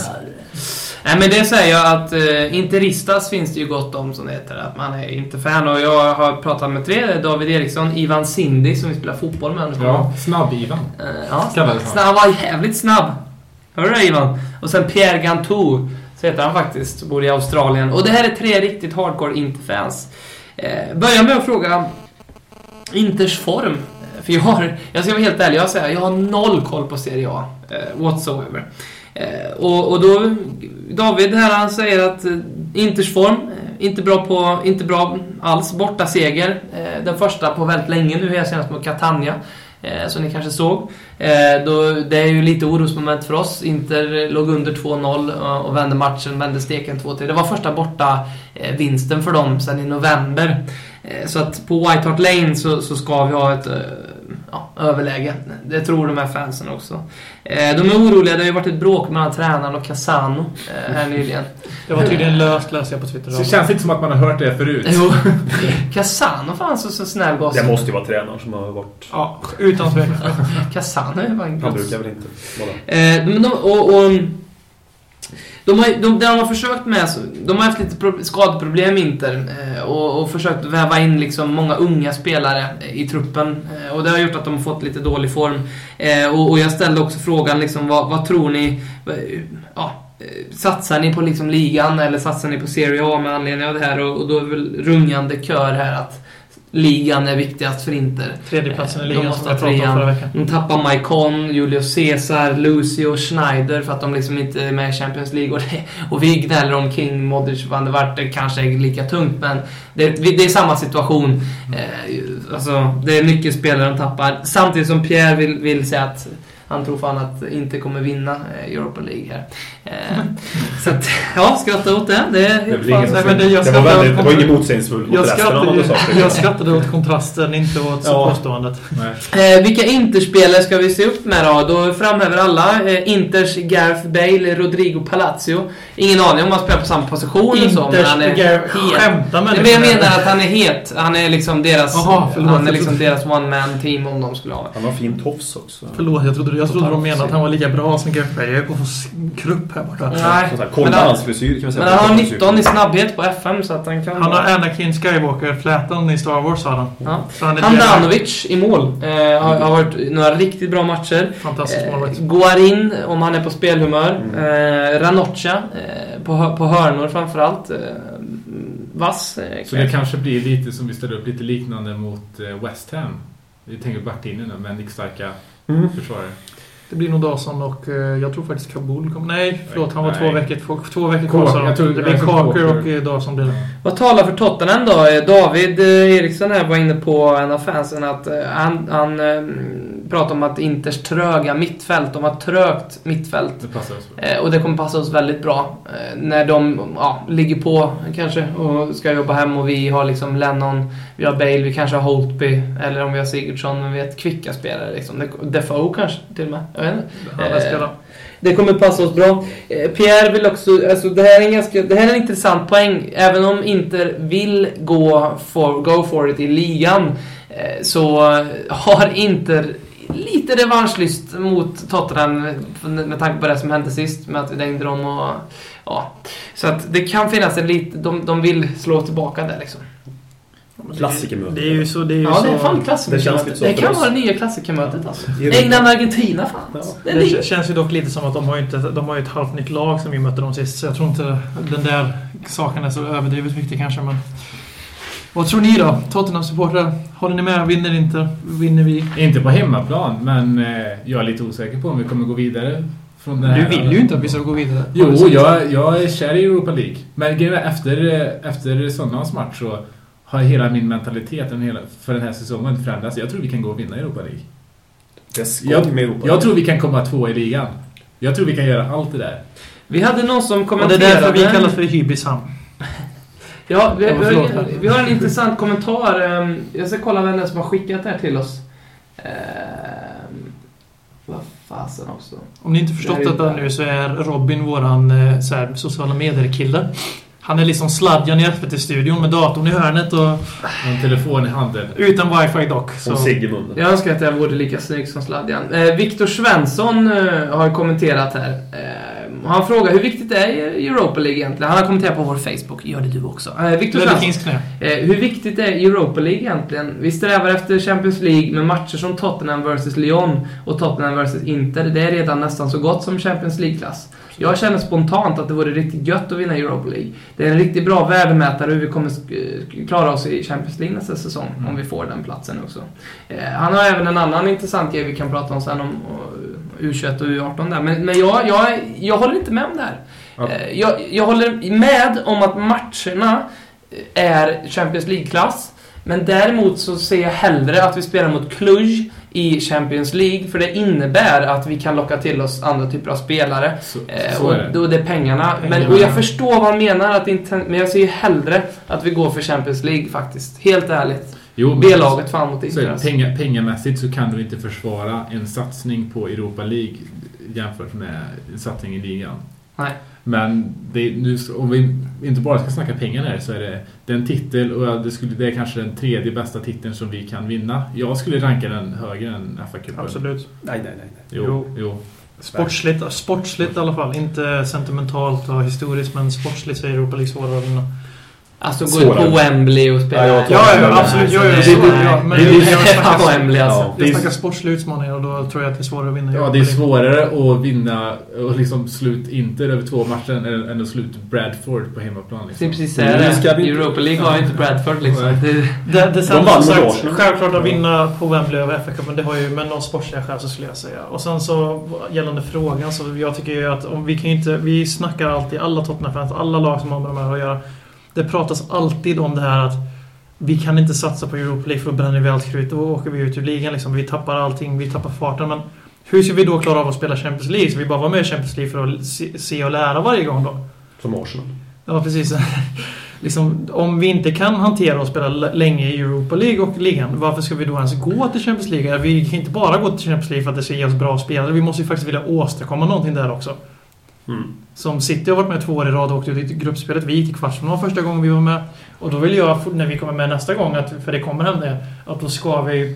Nej men det säger jag att eh, Interistas finns det ju gott om som det heter. Att man är inte fan och jag har pratat med tre. David Eriksson, Ivan Cindy som vi spelar fotboll med. Ja, snabb-Ivan. Eh, ja snabb, han var jävligt snabb. Hör du Ivan? Och sen Pierre Gantou. Så heter han faktiskt. Bor i Australien. Och det här är tre riktigt hardcore Inter-fans. Eh, börja med att fråga Inters form. Eh, för jag har, jag ska vara helt ärlig, jag, säger, jag har noll koll på Serie A. Eh, whatsoever. Eh, och, och då, David här han säger att eh, Inters form, eh, inte bra på, inte bra alls. Borta seger. Eh, den första på väldigt länge nu, här senast mot Catania. Eh, som ni kanske såg. Eh, då, det är ju lite orosmoment för oss. Inter låg under 2-0 och, och vände matchen, vände steken 2-3. Det var första borta eh, vinsten för dem sedan i november. Eh, så att på White Hart Lane så, så ska vi ha ett eh, ja, överläge. Det tror de här fansen också. Eh, de är oroliga, det har ju varit ett bråk mellan tränaren och Casano eh, här nyligen. Det var tydligen löst läste jag på Twitter. Så det känns inte som att man har hört det förut. Jo, Casano fan så, så snäll gosse. Det måste ju vara tränaren som har varit... Ja, utan tvekan. Casano är bara en Han gosse. brukar väl inte vara... Eh, men de, och, och, de har, de, det de har försökt med, de har haft lite skadeproblem Inter eh, och, och försökt väva in liksom många unga spelare eh, i truppen eh, och det har gjort att de har fått lite dålig form. Och, och jag ställde också frågan liksom, vad, vad tror ni? Ja, satsar ni på liksom ligan eller satsar ni på Serie A med anledning av det här? Och, och då är väl rungande kör här att ligan är viktigast för Inter. Tredjeplatsen i De ligan måste som jag vara pratade om förra veckan. De tappar Maicon, Julius Caesar, Lucio, Schneider för att de liksom inte är med i Champions League. Och, det, och vi gnäller om King, Modric, van der Wart. Det kanske är lika tungt, men det, det är samma situation. Eh, alltså, det är mycket spelare de tappar. Samtidigt som Pierre vill, vill säga att han tror fan att inte kommer vinna eh, Europa League här. Eh, så att, ja, skratta åt det. Det är Det, ingen Nej, men det- jag var, inte- väldigt, det var ingen motsägelsefull mot Jag resten av sa. skrattade, jag skrattade åt kontrasten, inte åt Ja. påståendet. Nej. Eh, vilka Interspelare ska vi se upp med då? Då framhäver alla eh, Inters Gareth Bale, Rodrigo Palazzo. Ingen aning om han spelar på samma position eller så, men Inters han är skämtar med Nej, men jag menar att han är het. Han är liksom deras, Jaha, förlåt. han är liksom deras one man team om de skulle ha Han har fin tofs också. Förlåt, jag trodde, jag trodde de menade att han var lika bra som Bale. Jag är på krupp här borta. Nej, Kolla han, hans frisyr kan vi säga. men han har 19 i snabbhet på FM så att han kan... Han har Anakin Skywalker-flätan i Star Wars, sa han. Ja. Handanovic i mål. Eh, har, har varit några riktigt bra matcher. Fantastisk Eh, målvakt. Guarin, om han är på spelhumör. Mm. Eh, Ranoccia, eh, på, på hörnor framförallt. Eh, vass. Eh, Så det kanske blir lite som vi ställer upp lite liknande mot eh, West Ham. Vi tänker backlinjen nu med nickstarka Mm. försvarare. Det blir nog Dawson och eh, jag tror faktiskt Kabul kommer... Nej, förlåt. Han var Nej. två veckor, två, två veckor kvar sa Det blir Kaker och eh, Dawson blir det. Vad talar för Tottenham då? Eh, David Eriksson här var inne på en av fansen att han, han pratade om att Inters tröga mittfält, de har trögt mittfält. Det. Eh, Och det kommer passa oss väldigt bra eh, när de ja, ligger på kanske och ska jobba hem och vi har liksom Lennon, vi har Bale, vi kanske har Holtby eller om vi har Sigurdsson, men vi har ett kvicka spelare liksom. Defoe kanske till och med. Jag vet inte. Eh. Det kommer passa oss bra. Eh, Pierre vill också, alltså det här är en ganska, det här är en intressant poäng. Även om Inter vill gå for, go for it i ligan eh, så har Inter lite revanschlyst mot Tottenham med tanke på det som hände sist med att vi dängde dem och ja. Så att det kan finnas en lite, de, de vill slå tillbaka där liksom. Klassikermöte. Det är ju så... Det är ju Ja, det är så, fan Det känns lite klassikermötet. så Det för kan oss. vara det nya klassikermötet alltså. England-Argentina fan. Ja. Det är Det det. känns ju dock lite som att de har ju, inte, de har ju ett halvt nytt lag som vi mötte dem sist. Så jag tror inte den där saken är så överdrivet viktig kanske. Men... Vad tror ni då? Tottenham-supportrar? Håller ni med? Vinner inte? Vinner vi? Inte på hemmaplan, men eh, jag är lite osäker på om vi kommer gå vidare från den här. Du vill ju inte att vi ska gå vidare. Jo, jag, jag är kär i Europa League. Men efter, eh, efter Sundlands match så har hela min mentalitet för den här säsongen förändrats. Jag tror vi kan gå och vinna Europa League. Det är skoj Jag, med Europa. jag tror vi kan komma två i ligan. Jag tror vi kan göra allt det där. Vi hade någon som Och det kommenterade... är därför vi kallas för Hybishamn. Ja, vi, vi, har, vi har en intressant kommentar. Ehm, Jag ska kolla vem det är som har skickat det här till oss. Ehm, Vad fasen också. Om ni inte förstått Det detta nu så är Robin våran eh, så här, sociala medier-kille. Han är liksom sladjan i FPT-studion med datorn i hörnet och En telefon i handen. utan wifi dock. Så. Som Sigge i munnen. Jag önskar att jag vore lika snygg som Sladjan. Eh, Viktor Svensson eh, har kommenterat här. Eh, han frågar hur viktigt är Europa League egentligen? Han har kommenterat på vår Facebook. Gör det du också. Eh, Ledder Svensson. Eh, hur viktigt är Europa League egentligen? Vi strävar efter Champions League med matcher som Tottenham vs Lyon och Tottenham vs Inter. Det är redan nästan så gott som Champions League-klass. Jag känner spontant att det vore riktigt gött att vinna Europa League. Det är en riktigt bra värdemätare hur vi kommer sk- klara oss i Champions League nästa säsong, om vi får den platsen också. Eh, han har även en annan intressant grej vi kan prata om sen om eh, U21 och U18 där. Men, men jag, jag, jag håller inte med om det här. Ja. Eh, Jag, jag håller med om att matcherna är Champions League-klass. Men däremot så ser jag hellre att vi spelar mot Cluj i Champions League, för det innebär att vi kan locka till oss andra typer av spelare. Så, Eh, så och är det. är det pengarna. Pengarna. Men, och jag förstår vad han menar, att inte, men jag ser ju hellre att vi går för Champions League faktiskt. Helt ärligt. Jo, men- B-laget fan mot Så är Inter. det, penga, pengamässigt så kan du inte försvara en satsning på Europa League jämfört med en satsning i ligan. Nej. Men det, nu, om vi inte bara ska snacka pengar här så är det den titel och det, skulle, det är kanske den tredje bästa titeln som vi kan vinna. Jag skulle ranka den högre än FA-cupen. Absolut. Nej, nej, nej. nej. Jo, Jo. jo. Sportsligt, sportsligt i alla fall. Inte sentimentalt och historiskt, men sportsligt så är Europa League svårare att vinna. Alltså gå ut på Wembley och spela... Ja, jag Ja, ja, absolut. Jo, Nej, så- men jag- jag Wembley alltså. Ja. Jag snackar sportsliga utmaningar och då tror jag att det är svårare att vinna. Ja, det är svårare att vinna och liksom slut Inter över två matcher än, än att sluta Bradford på hemmaplan. Det är Liksom. precis det. ska vi- Europa League har ju inte Bradford liksom. Det, Det, det De vann sagt, självklart att vinna på Wembley över FA-cupen, det har ju med någon sportsliga skäl så skulle jag säga. Och sen så gällande frågan så jag tycker ju att om vi kan ju inte, vi snackar alltid, alla Tottenham-fans, alla lag som har med de här att göra. Det pratas alltid om det här att vi kan inte satsa på Europa League för då bränner vi allt krut. Då åker vi ut ur ligan liksom. Vi tappar allting, vi tappar farten. Men hur ska vi då klara av att spela Champions League? Så vi bara vara med i Champions League för att se, och lära varje gång då? Som Arsenal. Ja, precis. liksom, om vi inte kan hantera och spela länge i Europa League och ligan, varför ska vi då ens gå till Champions League? Vi kan inte bara gå till Champions League för att det ska ge oss bra spelare. Vi måste ju faktiskt vilja åstadkomma någonting där också. Mm. Som City har varit med två år i rad och åkt ut i gruppspelet. Vi gick till kvartsfinal första gången vi var med. Och då vill jag, när vi kommer med nästa gång, att, för det kommer hända, att då ska vi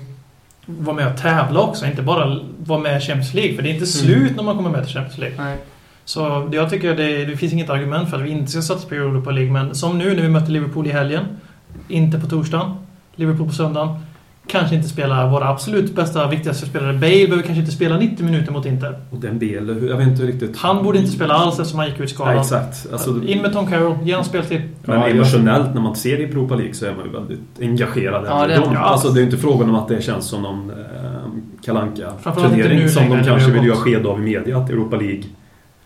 vara med och tävla också. Inte bara vara med i Champions League. För det är inte slut när man kommer med till Champions League. nej. Så jag tycker det, det finns inget argument för att vi inte ska satsa på Europa League. Men som nu när vi mötte Liverpool i helgen. Inte på torsdagen. Liverpool på söndagen. Kanske inte spela våra absolut bästa, viktigaste spelare. Bale behöver kanske inte spela 90 minuter mot Inter. Och Dembele, hur- jag vet inte riktigt. Han borde inte spela alls eftersom han gick ut skadad. exakt. Alltså, In med Tom Carroll, ge honom speltid. Men Ja, emotionellt när man ser i Europa League så är man ju väldigt engagerad. Ja, det är de, alltså, det är inte frågan om att det känns som någon eh, kalanka turnering som de kanske vill göra sked av i media. Att Europa League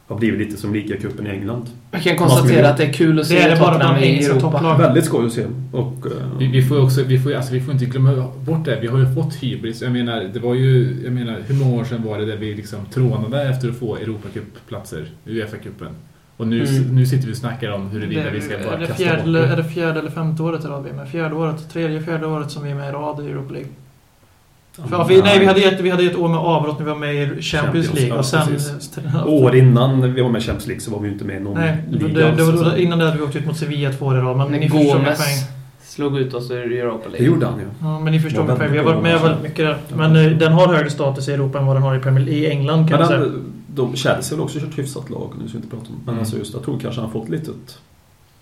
har blivit lite som ligacupen i England. Jag kan konstatera att det är kul att Det är se det bara Tottenham i Europa. topplag. Väldigt skoj att se. Och, eh, Vi, vi får också, vi får, alltså, vi får inte glömma bort det. Vi har ju fått hybris. Jag menar, det var ju, jag menar, hur många år sedan var det där vi liksom trånade efter att få Europacupplatser, Uefa-cupen? Och nu, Mm. nu sitter vi och snackar om huruvida vi ska är, bara det kasta fjärde, bort eller- är det. det fjärde eller femte året i rad vi är med? Fjärde året, tredje, fjärde året som vi är med i rad i Europa League. För, vi, nej, vi hade, ett, vi hade ett år med avbrott när vi var med i Champions, Champions, League. ja, och sen... precis. År innan vi var med i Champions League så var vi ju inte med i någon Nej, liga. det, det var, innan det hade vi åkt ut mot Sevilla två år i rad. Men ni förstår min Gomes poäng. slog ut oss ur Europa League. det gjorde han ju. Ja, men ni förstår Ja, min poäng. Vi har varit med väldigt mycket där. Men eh, den har högre status i Europa än vad den har i, Premier, i England kan Men man säga. de, Chelsea har också kört hyfsat lag, nu ska vi inte prata om. Men Mm. alltså just, jag tror kanske han har fått lite...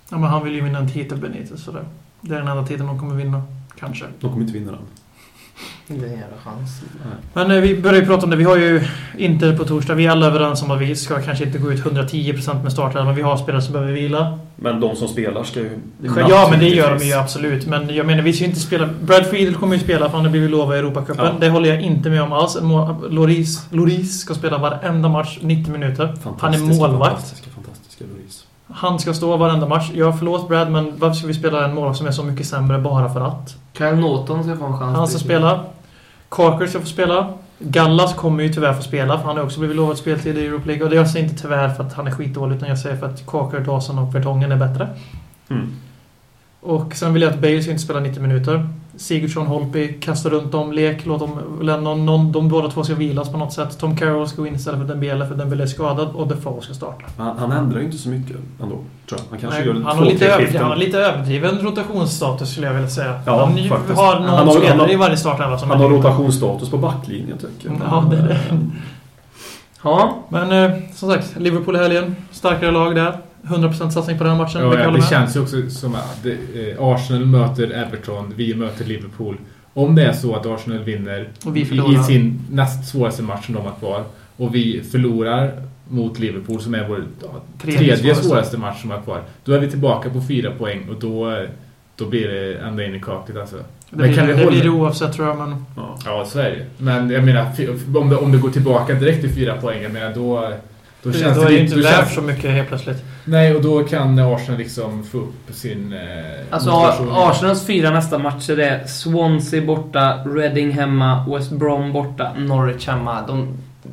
Ja, men han vill ju vinna en titel Benitez. Så det, det är den enda titeln de kommer vinna. Kanske. De kommer inte vinna den. Det är en jävla chans. Men eh, vi börjar ju prata om det. Vi har ju Inter på torsdag. Vi är alla överens om att vi ska kanske inte gå ut 110% med startelvan. Vi har spelare som behöver vila. Men de som spelar ska ju... Ja, men det gör de ju absolut. Men jag menar, vi ska ju inte spela... Brad Friedel kommer ju spela för han har blivit lovad Europacupen. Ja. Det håller jag inte med om alls. Loris, Loris ska spela varenda match 90 minuter. Han är målvakt. Fantastiska, fantastiska Lloris. Han ska stå varenda match. Ja, förlåt Brad, men varför ska vi spela en målvakt som är så mycket sämre bara för att? Kyle Norton ska få en chans. Han ska spela. Carker ska få spela. Gallas kommer ju tyvärr få spela, för han har också blivit lovad speltid i Europa League. Och det jag säger inte tyvärr för att han är skitdålig, utan jag säger för att Carker, Dawson och Vertongen är bättre. Mm. Och sen vill jag att Bale ska inte spela 90 minuter. Sigurdsson, Holtby, kasta runt dem, lek, låt dem... Lennon, någon, de båda två ska vilas på något sätt. Tom Carroll ska gå in istället för Dembele, för Dembele är skadad. Och Defoe ska starta. Han, han ändrar ju inte så mycket ändå, tror jag. Han kanske Nej, gör han, har lite tre över, skiften. han har lite överdriven rotationsstatus skulle jag vilja säga. Ja, han faktiskt. har någon Han har- spelare han har- i varje startelva som Han har rotationsstatus på backlinjen, tycker jag. Ja, det är det. Ja, Men eh, som sagt, Liverpool i helgen. Starkare lag där. 100% satsning på den matchen. Ja, ja, det med? känns ju också som att det, eh, Arsenal möter Everton, vi möter Liverpool. Om det är så att Arsenal vinner Och vi i, sin näst svåraste match som de har kvar och vi förlorar mot Liverpool som är vår ja, Tredje tredje, svåraste. match som har kvar. Då är vi tillbaka på fyra poäng och då, då blir det ända in i kaklet alltså. Det, blir, kan vi det hålla- blir det oavsett tror jag, men... Ja. Ja, Sverige. Men jag menar, om det, om det går tillbaka direkt till fyra poäng, jag menar då... Då Då, känns är det det ju lite- inte då värt så mycket helt plötsligt. Nej, och då kan Arsenal liksom få upp sin... Eh, alltså. Arsenals fyra nästa matcher är Swansea borta, Reading hemma, West Brom borta, Norwich hemma. De,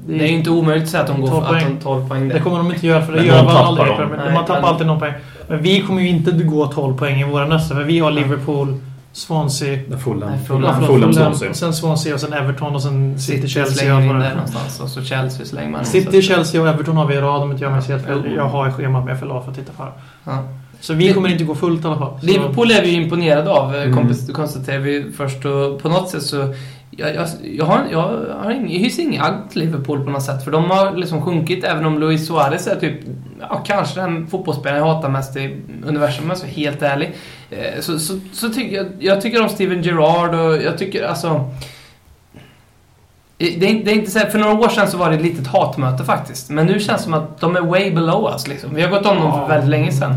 det är ju inte omöjligt att säga att de går 12 för att de 12 poäng där. Det kommer de inte göra, för det Men gör man aldrig. Nej, man tappar men- alltid någon poäng. Men vi kommer ju inte gå 12 poäng i våra nästa, för vi har Liverpool, Swansea... Där Fulham. Fulham. Fulham, Fulham, Swansea. sen Swansea och sen Everton och sen City, City Chelsea. slänger och in där är. någonstans och så Chelsea slänger man in. City, Så- Chelsea och Everton har vi i rad om inte jag minns helt fel. Ja. Jag har i schemat jag är för att titta på det. Ja. Så vi kommer inte gå fullt i alla fall. Så- Liverpool är vi ju imponerade av, Mm. mm. konstaterar vi först. Och på något sätt så... jag, jag, jag, har, jag, har ing, jag hyser inga agg till Liverpool på något sätt. För de har liksom sjunkit, även om Luis Suarez är typ, ja, kanske den fotbollsspelaren jag hatar mest i universum, om vara helt ärlig. Eh, Så, så, så tycker jag, jag tycker om Steven Gerrard och jag tycker alltså... Det är, det är inte så här, för några år sedan så var det ett litet hatmöte faktiskt. Men nu känns det som att de är way below us liksom. Vi har gått om dem för väldigt länge sedan.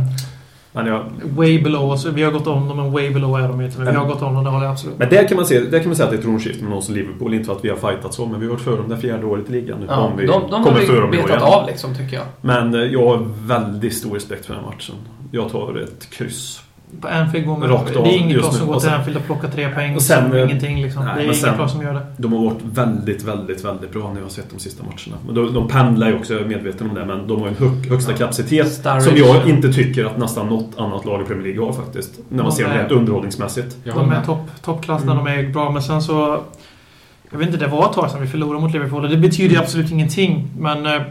Men, jag, Way below oss. Vi har gått om dem, men way below är de inte. Men vi har gått om dem, det håller jag absolut men där kan man se, där kan man säga att det är ett tronskifte med oss och Liverpool. Inte för att vi har fightat så, men vi har varit före dem det fjärde året i ligan nu. Ja, om vi de de har kommer dem vi i betat av liksom, tycker jag. Men eh, jag har väldigt stor respekt för den här matchen. Jag tar ett kryss. På Anfield går man Rakt Det av är inget lag som går Och till Anfield och plockar tre poäng. och sen, som eh, ingenting liksom. nej, det är men inget sen- lag som gör det. De har varit väldigt, väldigt, väldigt bra när jag har sett de sista matcherna. Men de, de pendlar ju också, jag är medveten om det, men de har ju en hög, högsta Ja. kapacitet Sturridge. som jag inte tycker att nästan något annat lag i Premier League har faktiskt. När man De ser dem rent underhållningsmässigt. De är topp, toppklass när Mm. de är bra, men sen så... Jag vet inte, det var ett tag sedan vi förlorade mot Liverpool och det betyder ju absolut ingenting. Men eh,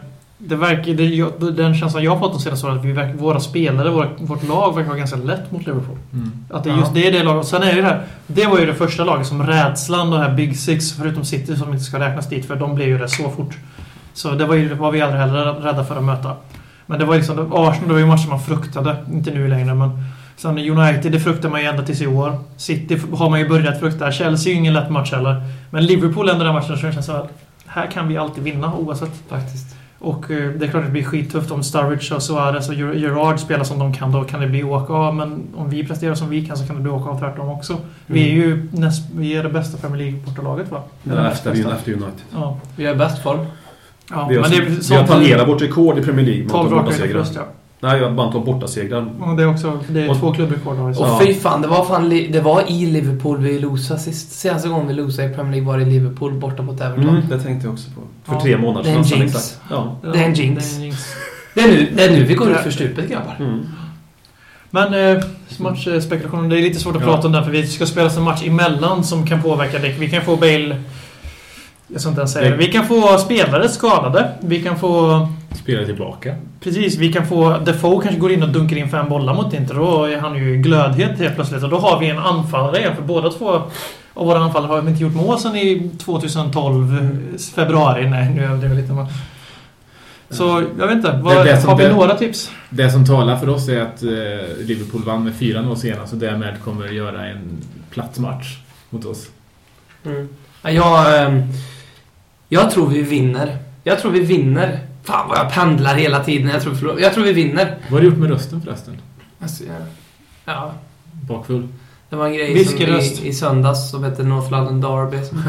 det verkar, det, den känslan jag har fått de senaste åren att vi, verkar- våra spelare, våra, vårt lag verkar ha ganska lätt mot Liverpool. Mm. Att det Ja. just det är det laget. Sen är det här. Det var ju det första laget som rädslan, de här Big Six, förutom City som inte ska räknas dit, för de blev ju det så fort. Så det var, ju, det var vi aldrig heller rädda för att möta. Men det var liksom, Arsenal det var ju matcher man fruktade. Inte nu längre, men Sen United, det fruktar man ju ända tills i år. City har man ju börjat frukta. Chelsea är ju ingen lätt match heller. Men Liverpool ändå den matchen som det känns som att här kan vi alltid vinna oavsett. Faktiskt. Och eh, det är klart att det blir skittufft om Sturridge och Suarez och Ger- Gerrard spelar som de kan. Då kan det bli åka av. Men om vi presterar som vi kan så kan det bli åka av tvärtom också. Vi är ju näst, vi är det bästa Premier League-bortalaget va? Ja, efter, efter United. Ja. Vi är bäst form. ja. Vi har, men det är vi har tangerat vårt rekord i Premier League med 12 antal raka bortasegrar. Ja. Nej, jag bara antal bortasegrar. Och det är också det är Och- två klubbrekord vi. Och Ja. fy fan, det var, fan, det var i Liverpool vi losade sist. Senaste gången vi losade i Premier League var i Liverpool borta mot Everton. Mm, det tänkte jag också på. För Ja. tre månader Det är en sedan. jinx. Ja. det är en jinx. Det är en jinx. Det, är nu, det är nu vi går ut för stupet grabbar. Mm. Men eh, matchspekulationen, det är lite svårt att Ja. prata om den för vi ska spela en match emellan som kan påverka det. Vi kan få Bale... Jag ska inte ens säga det. Vi kan få spelare skadade. Vi kan få... Spelar tillbaka. Precis, vi kan få... Defoe kanske går in och dunkar in fem bollar mot Inter. Då är han ju glödhet helt plötsligt. Och då har vi en anfallare igen. För båda två av våra anfallare har inte gjort mål sedan i 2012 eh, februari. Nej, nu är det lite... Men... Så, jag vet inte. Vad, Det är det som har vi det- några tips? Det som talar för oss är att eh, Liverpool vann med 4-0 senast och därmed kommer göra en platt match mot oss. Mm. Ja, Jag, ehm, jag tror vi vinner. Jag tror vi vinner. Fan vad jag pendlar hela tiden. Jag tror, vi förlorar. jag tror vi vinner. Vad har du gjort med rösten förresten? Alltså, jag- ja, Bakfull? det var en grej som i, i söndags som hette North London Derby som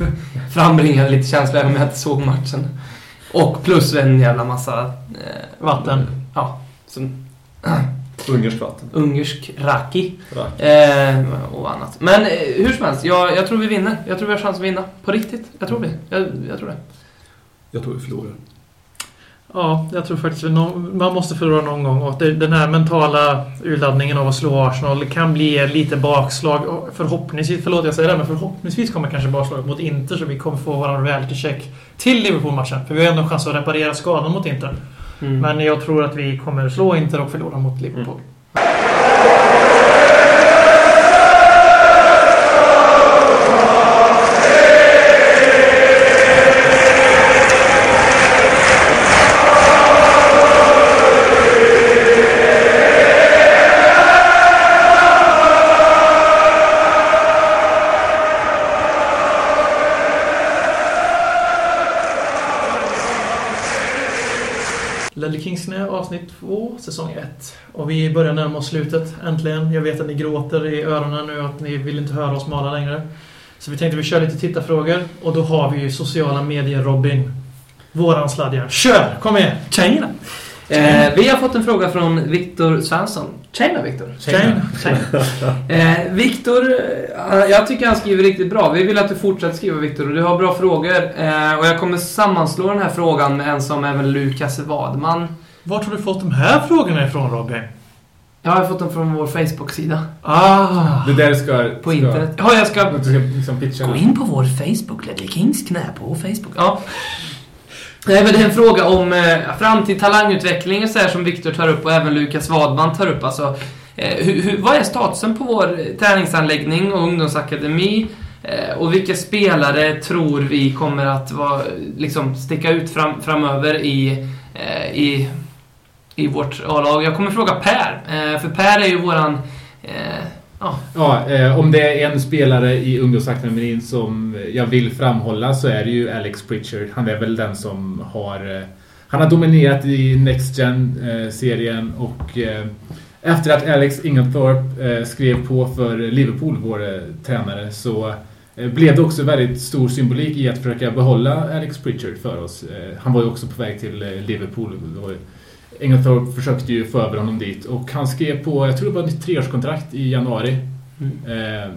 frambringade lite känsla även om jag inte såg matchen. Och plus en jävla massa... Eh, Vatten. Ja. Som, Ungerskt vatten. ungersk raki. Rack. Eh, och annat. Men eh, hur som helst, jag, jag tror vi vinner. Jag tror vi har chans att vinna. På riktigt. Jag tror det. Jag, jag tror det. Jag tror vi förlorar. Ja, jag tror faktiskt att man måste förlora någon gång. Och den här mentala urladdningen av att slå Arsenal kan bli lite bakslag. Förhoppningsvis, förlåt jag säger det, men förhoppningsvis kommer kanske bakslaget mot Inter så vi kommer få våran reality check till Liverpool-matchen. För vi har ändå chans att reparera skadan mot Inter. Mm. Men jag tror att vi kommer slå Inter och förlora mot Liverpool. Ledley Kings knä avsnitt 2, säsong 1. Och vi börjar närma oss slutet, äntligen. Jag vet att ni gråter i öronen nu att ni vill inte höra oss mala längre. Så vi tänkte vi kör lite tittarfrågor. Och då har vi ju sociala medier Robin. Våran sladdjärn. Kör! Kom igen! Tjena! Eh, vi har fått en fråga från Viktor Svensson. Tjena Viktor! Tjena! Eh, Viktor, eh, jag tycker han skriver riktigt bra. Vi vill att du fortsätter skriva Viktor och du har bra frågor. Eh, och jag kommer sammanslå den här frågan med en som även Lukas Wadman. Vart har du fått de här frågorna ifrån Robin? Jag har fått den från vår Facebook-sida. Ah! Det där ska... På ska, internet. Ja, jag ska... Du ska liksom pitcha Gå in på vår Facebook, Ledley Kings knä på Facebook. Ja. Nej, men det är en fråga om eh, framtid, talangutveckling och så här som Viktor tar upp och även Lukas Wadman tar upp. Alltså, eh, hur, hur, vad är statusen på vår träningsanläggning och ungdomsakademi? Eh, och vilka spelare tror vi kommer att vara, liksom, sticka ut fram, framöver i, eh, i, i vårt A-lag? Jag kommer fråga Per, eh, för Per är ju våran... Eh, ja, Ja, eh, om det är en spelare i ungdomsakademin som jag vill framhålla så är det ju Alex Pritchard. Han är väl den som har... Eh, han har dominerat i Next Gen-serien eh, och efter att Alex Ingenthorpe skrev på för Liverpool, vår tränare, så blev det också väldigt stor symbolik i att försöka behålla Alex Pritchard för oss. Han var ju också på väg till Liverpool. Ingenthorpe försökte ju få över honom dit och han skrev på, jag tror det var ett treårskontrakt i januari. Eh,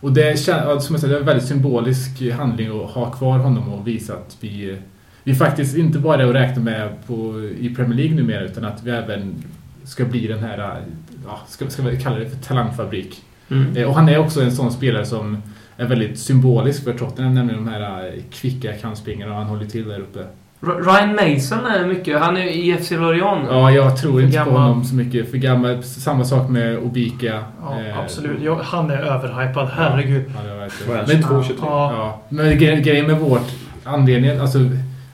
och det, som jag säger, det är en väldigt symbolisk handling att ha kvar honom och visa att vi, vi faktiskt inte bara är att räkna med på, i Premier League numera utan att vi även ska bli den här, ja, ska, ska vi kalla det för talangfabrik. mm. Eh, och han är också en sån spelare som är väldigt symbolisk för Tottenham, nämligen de här eh, kvicka kantspringarna han håller till där uppe. Ryan Mason är mycket, han är i FC Lorient. Ja, jag tror inte på gammal. honom så mycket. För gammal. Samma sak med Obika. Ja, Eh, absolut. Ja, han är överhypad, herregud. Ja, Vad är han, Men- 22, 23? Ja. Ja, men gre- grejen med vårt anledningen, alltså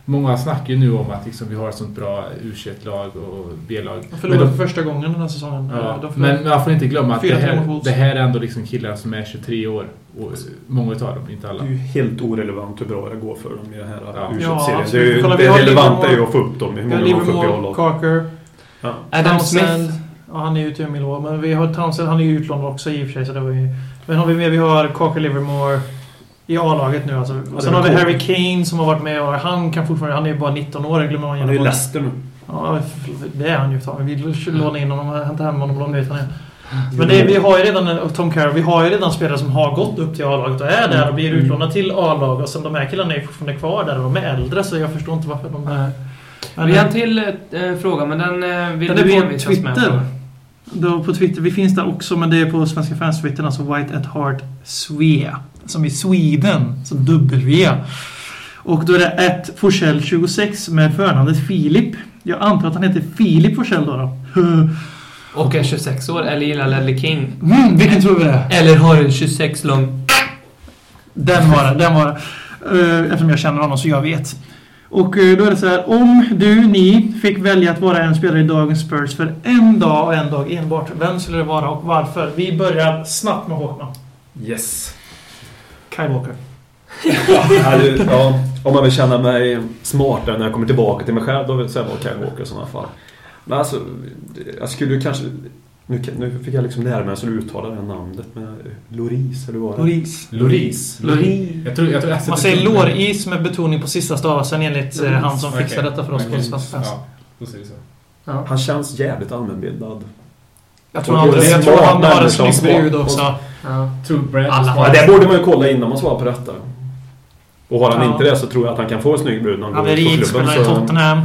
många snackar ju nu om att liksom, vi har ett sånt bra U21-lag och B-lag. De Men förlorade de- för första gången den här säsongen. Ja, De men man får inte glömma att det 4-3 mot här, det här är ändå liksom killar som är 23 år. Och många utav dem, inte alla. Det är ju helt orelevant hur bra det går för dem i den här Ja. u Ja, serien absolut. Det, är ju- Kolla, vi det har relevanta är ju att få upp dem. Hur många man får upp i Livermore, A-lag. Carker, Ja. Adam Townsend. Smith. Ja, han är ju i Millwall. Men vi har Townsend, han är ju utlånad också i och för sig. Så det var ju... Men har vi med? Vi har Carker Livermore i A-laget nu alltså. det Sen har vi coolt. Harry Kane som har varit med och han kan fortfarande... Han är ju bara 19 år, glömmer man Han är ju. Leicester nu. Ja, det är han ju. Vi lånar in honom och hämtar hem honom om de vet han är. Men det, vi har ju redan, och Tom Carroll, vi har ju redan spelare som har gått upp till A-laget och är där och blir utlånade till A-lag. Och sen de här killarna är fortfarande kvar där och de är äldre så jag förstår inte varför de är... Men, Vi har en till eh, fråga, men den eh, vill Den du är på envisas med. Twitter. Då på Twitter. Vi finns där också, men det är på Svenska fans Twitter, alltså White at Heart Svea. Som i Sweden, som W. Och då är det ett Forsell 26 med förnamnet Filip. Jag antar att han heter Filip Forsell då. då. Och är 26 år, eller gillar Ledley King. Mm, vilken tror vi det är? Eller har en 26 lång... Den var det, den var det. Eh, Eftersom jag känner honom så jag vet. Och eh, då är det så här, om du, ni, fick välja att vara en spelare i dagens Spurs för en dag och en dag enbart. Vem skulle det vara och varför? Vi börjar snabbt med Håkman. Yes. Kyle Walker. Ja, det- ja, om man vill känna mig smartare när jag kommer tillbaka till mig själv, då vill jag säga Kyle Walker i sådana fall. Men alltså, jag skulle kanske... Nu, nu fick jag liksom lära mig att uttala det här namnet. Men Loris, eller vad? Loris. Loris. Loris. Jag tror, jag tror Man säger låris med betoning på sista stavelsen enligt eh, han som fixar Okej. detta för oss på Okej. Svenska fans. Ja. Ja. Han känns jävligt allmänbildad. Jag tror, han, det är jag tror han har en snygg brud också. Ja. Alla är det borde man ju kolla innan man svarar på detta. Och har han Ja. inte det så tror jag att han kan få en snygg brud när han Han går är ut på rik, klubben. spelar i Tottenham.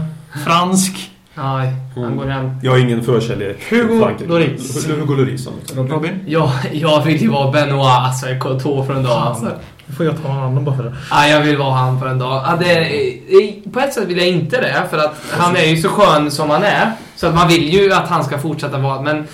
Fransk. Nej, han Mm. går hem. Jag har ingen förkärlek Hugo. Lloris. Hugo Lloris. Robin. Ja, jag vill ju vara Benoit, alltså tå för en dag. Alltså. Nu får jag ta någon annan bara för det. Ja, jag vill vara han för en dag. Ja, det, är- på ett sätt vill jag inte det, för att han är ju så skön som han är. Så att man vill ju att han ska fortsätta vara, men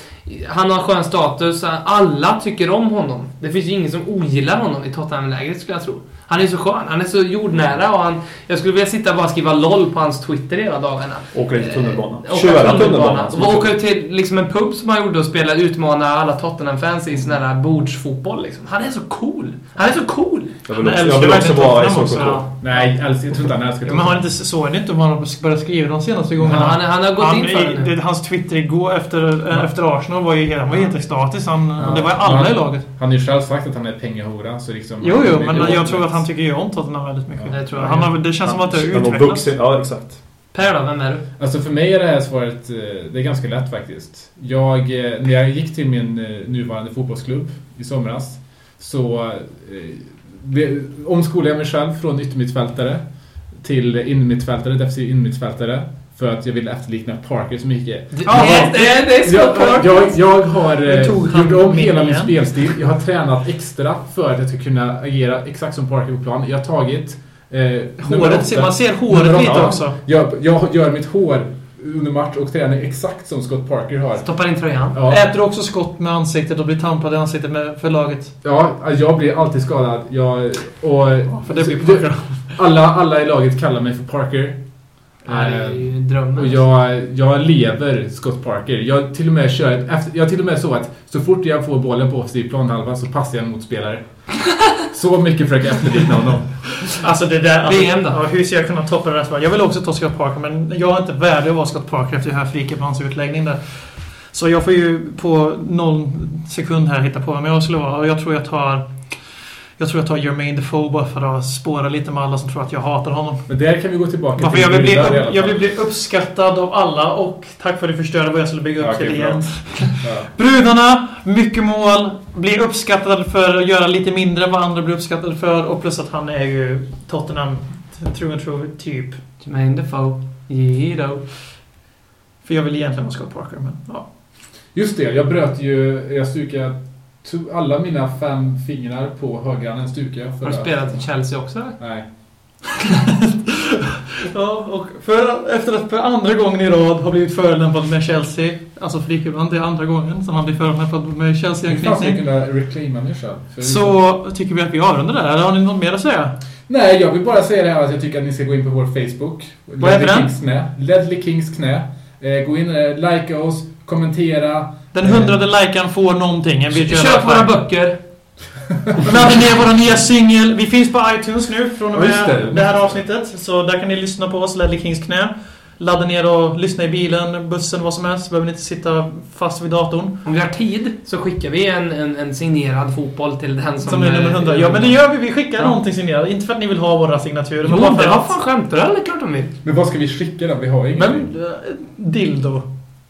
han har skön status. Alla tycker om honom. Det finns ju ingen som ogillar honom i Tottenham-lägret, skulle jag tro. Han är så skön, han är så jordnära och han... Jag skulle vilja sitta och bara skriva LOL på hans Twitter hela dagarna. Åker lite tunnelbana. Åka Köra tunnelbana. Och åka till liksom en pub som han gjorde och spela, utmana alla Tottenham-fans i sån här bordsfotboll. Liksom. Han är så cool. Han är så cool. Jag vill Han också, jag vill också vara i Tottenham Stockholm. också. Nej, jag tror inte han älskar Ja, men har inte, såg ni inte om han har börjat skriva de senaste gångerna? Han, han har gått in för det Hans Twitter igår efter, eh, efter Arsenal var ju, han var helt extatisk. Han, Det var ju alla i laget. Han har ju själv sagt att han är pengahora, så liksom... Jo, jo, men jag tror att han tycker ju om Tottenham väldigt mycket. Det tror jag. han har, det känns som att det har Han utvecklats. Ja, exakt. Per då, vem är du? Alltså för mig är det här svaret, eh, det är ganska lätt faktiskt. Jag, eh, när jag gick till min nuvarande fotbollsklubb i somras så omskolade jag mig själv från yttermittfältare till innermittfältare, defensiv innermittfältare. För att jag ville efterlikna Parker så mycket. Det, Ja, det, det, det är så Jag, jag, jag har eh, gjort om hela min spelstil. Jag har tränat extra för att jag ska kunna agera exakt som Parker på plan. Jag har tagit... Eh, Håret, åtta. man ser håret lite också. Jag, jag gör mitt hår under match och tränar exakt som Scott Parker har. Stoppar in tröjan. Ja, Äter också skott med ansiktet och blir tampad i ansiktet med, för laget? ja, jag blir alltid skadad. Jag, och, För det blir Parker. alla, alla i laget kallar mig för Parker. Ja, det är Eh, ju drömmen. Och jag, jag lever Scott Parker. Jag till och med kör, efter, jag till och med så att så fort jag får bollen på offensiv planhalva så passar jag mot spelare. Så mycket försöker jag efterlikna honom. Alltså det där... Alltså, VM då? Ja, hur ska jag kunna toppa det där? Jag vill också ta Scott Parker, men jag är inte värdig att vara Scott Parker efter det här utläggning där. Så jag får ju på noll sekund här hitta på vem jag skulle vara. Och jag tror jag tar... Jag tror jag tar Jermaine Defoe bara för att spåra lite med alla som tror att jag hatar honom. Men där kan vi gå tillbaka Varför jag vill, bli, upp, jag vill bli uppskattad av alla och tack för att du förstörde vad jag skulle bygga upp Ja, till okej, igen. Ja. Brudarna, mycket mål, blir uppskattade för att göra lite mindre än vad andra blir uppskattade för och plus att han är ju Tottenham true and true typ. Jermaine Defoe. Jido. För jag vill egentligen vara Scott Parker, men ja. Just det, jag bröt ju... Jag stukade alla mina fem fingrar på högerhanden stukade jag Har du spelat i Chelsea också? Nej. ja och för, efter att för andra gången i rad har blivit förolämpad med Chelsea, alltså Frikebrand, det är andra gången som han blir förolämpad med Chelsea-anknytning. Så tycker vi att vi avrundar där, eller har ni något mer att säga? Nej, jag vill bara säga det här att jag tycker att ni ska gå in på vår Facebook. Vad heter den? Ledley Kings knä. Eh, gå in, eh, likea oss, kommentera. Den hundrade likan får någonting, en virtuell Köp våra böcker. Ladda ner vår nya singel. Vi finns på iTunes nu från och med det. det. här avsnittet. Så där kan ni lyssna på oss, Ledley Kings knä. Ladda ner och lyssna i bilen, bussen, vad som helst. Behöver ni inte sitta fast vid datorn. Om vi har tid så skickar vi en, en, en signerad fotboll till den som... Som är nummer eh, 100. Ja, men det gör vi. Vi skickar Ja. någonting signerat. Inte för att ni vill ha våra signaturer, Jo, men bara det för var att... fan skämtar du eller? Klart de vill. Men vad ska vi skicka då? Vi har ju Men... äh, Dildo.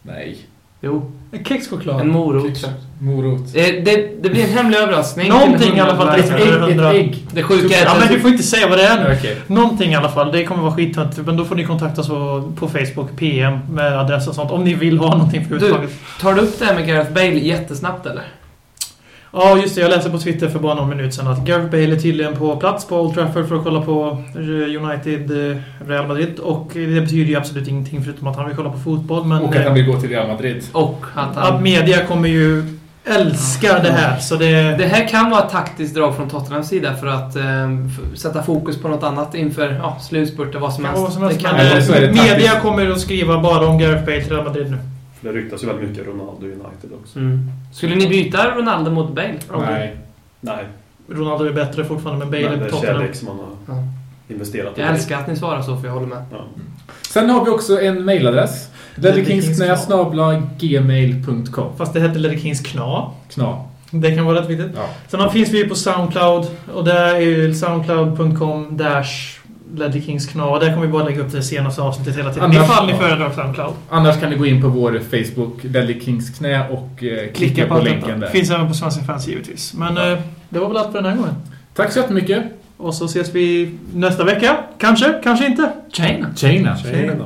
Nej. Jo, Kexchoklad. en morot. Morot. Eh, Det, det blir en hemlig överraskning. Någonting i alla fall, det Ett ägg, ett 100. ägg. Det sjuka är Ja, men du får inte säga vad det är nu. Okej. Någonting i alla fall. Det kommer vara skittöntigt. Men då får ni kontakta oss på, Facebook, PM med adress och sånt. Om ni vill ha någonting Du, överhuvudtaget. tar du upp det här med Gareth Bale jättesnabbt eller? Ja, just det. Jag läste på Twitter för bara någon minut sedan att Gareth Bale är tydligen på plats på Old Trafford för att kolla på eh, United eh, Real Madrid. Och det betyder ju absolut ingenting förutom att han vill kolla på fotboll. Men Och att han eh, vill gå till Real Madrid. Och att att han... media kommer ju älska det här. Så det... Det här kan vara ett taktiskt drag från Tottenhams sida för att eh, sätta fokus på något annat inför ja, slutspurt och vad som helst. vara vad som helst. Det kan är det media kommer att skriva bara om Gareth Bale till Real Madrid nu. För det ryktas ju väldigt mycket Ronaldo United också. Mm. Skulle ni byta Ronaldo mot Bale? Nej. Nej, Ronaldo är bättre fortfarande, men Bale är det är Tottenham. som man har Ja. investerat i. Jag älskar att ni svarar så, för jag håller med. Ja. Sen har vi också en mailadress. ledleykingsknä.gmail.com Fast det hette Ledder Kings Kna. Kna. Det kan vara rätt viktigt. Ja. Sen finns vi ju på Soundcloud. Och där är ju soundcloud.com dash Ledder Kings Kna. Och där kommer vi bara lägga upp det senaste avsnittet hela tiden. Annars- Ifall ni föredrar Soundcloud. Annars kan ni gå in på vår Facebook, Ledley Kings knä och eh, klicka, på allt länken detta. där. Finns även på Svenska fans givetvis. Men Ja. eh, det var väl allt för den här gången. Tack så jättemycket. Och så ses vi nästa vecka. Kanske, kanske inte. China. Tjena. Tjena då.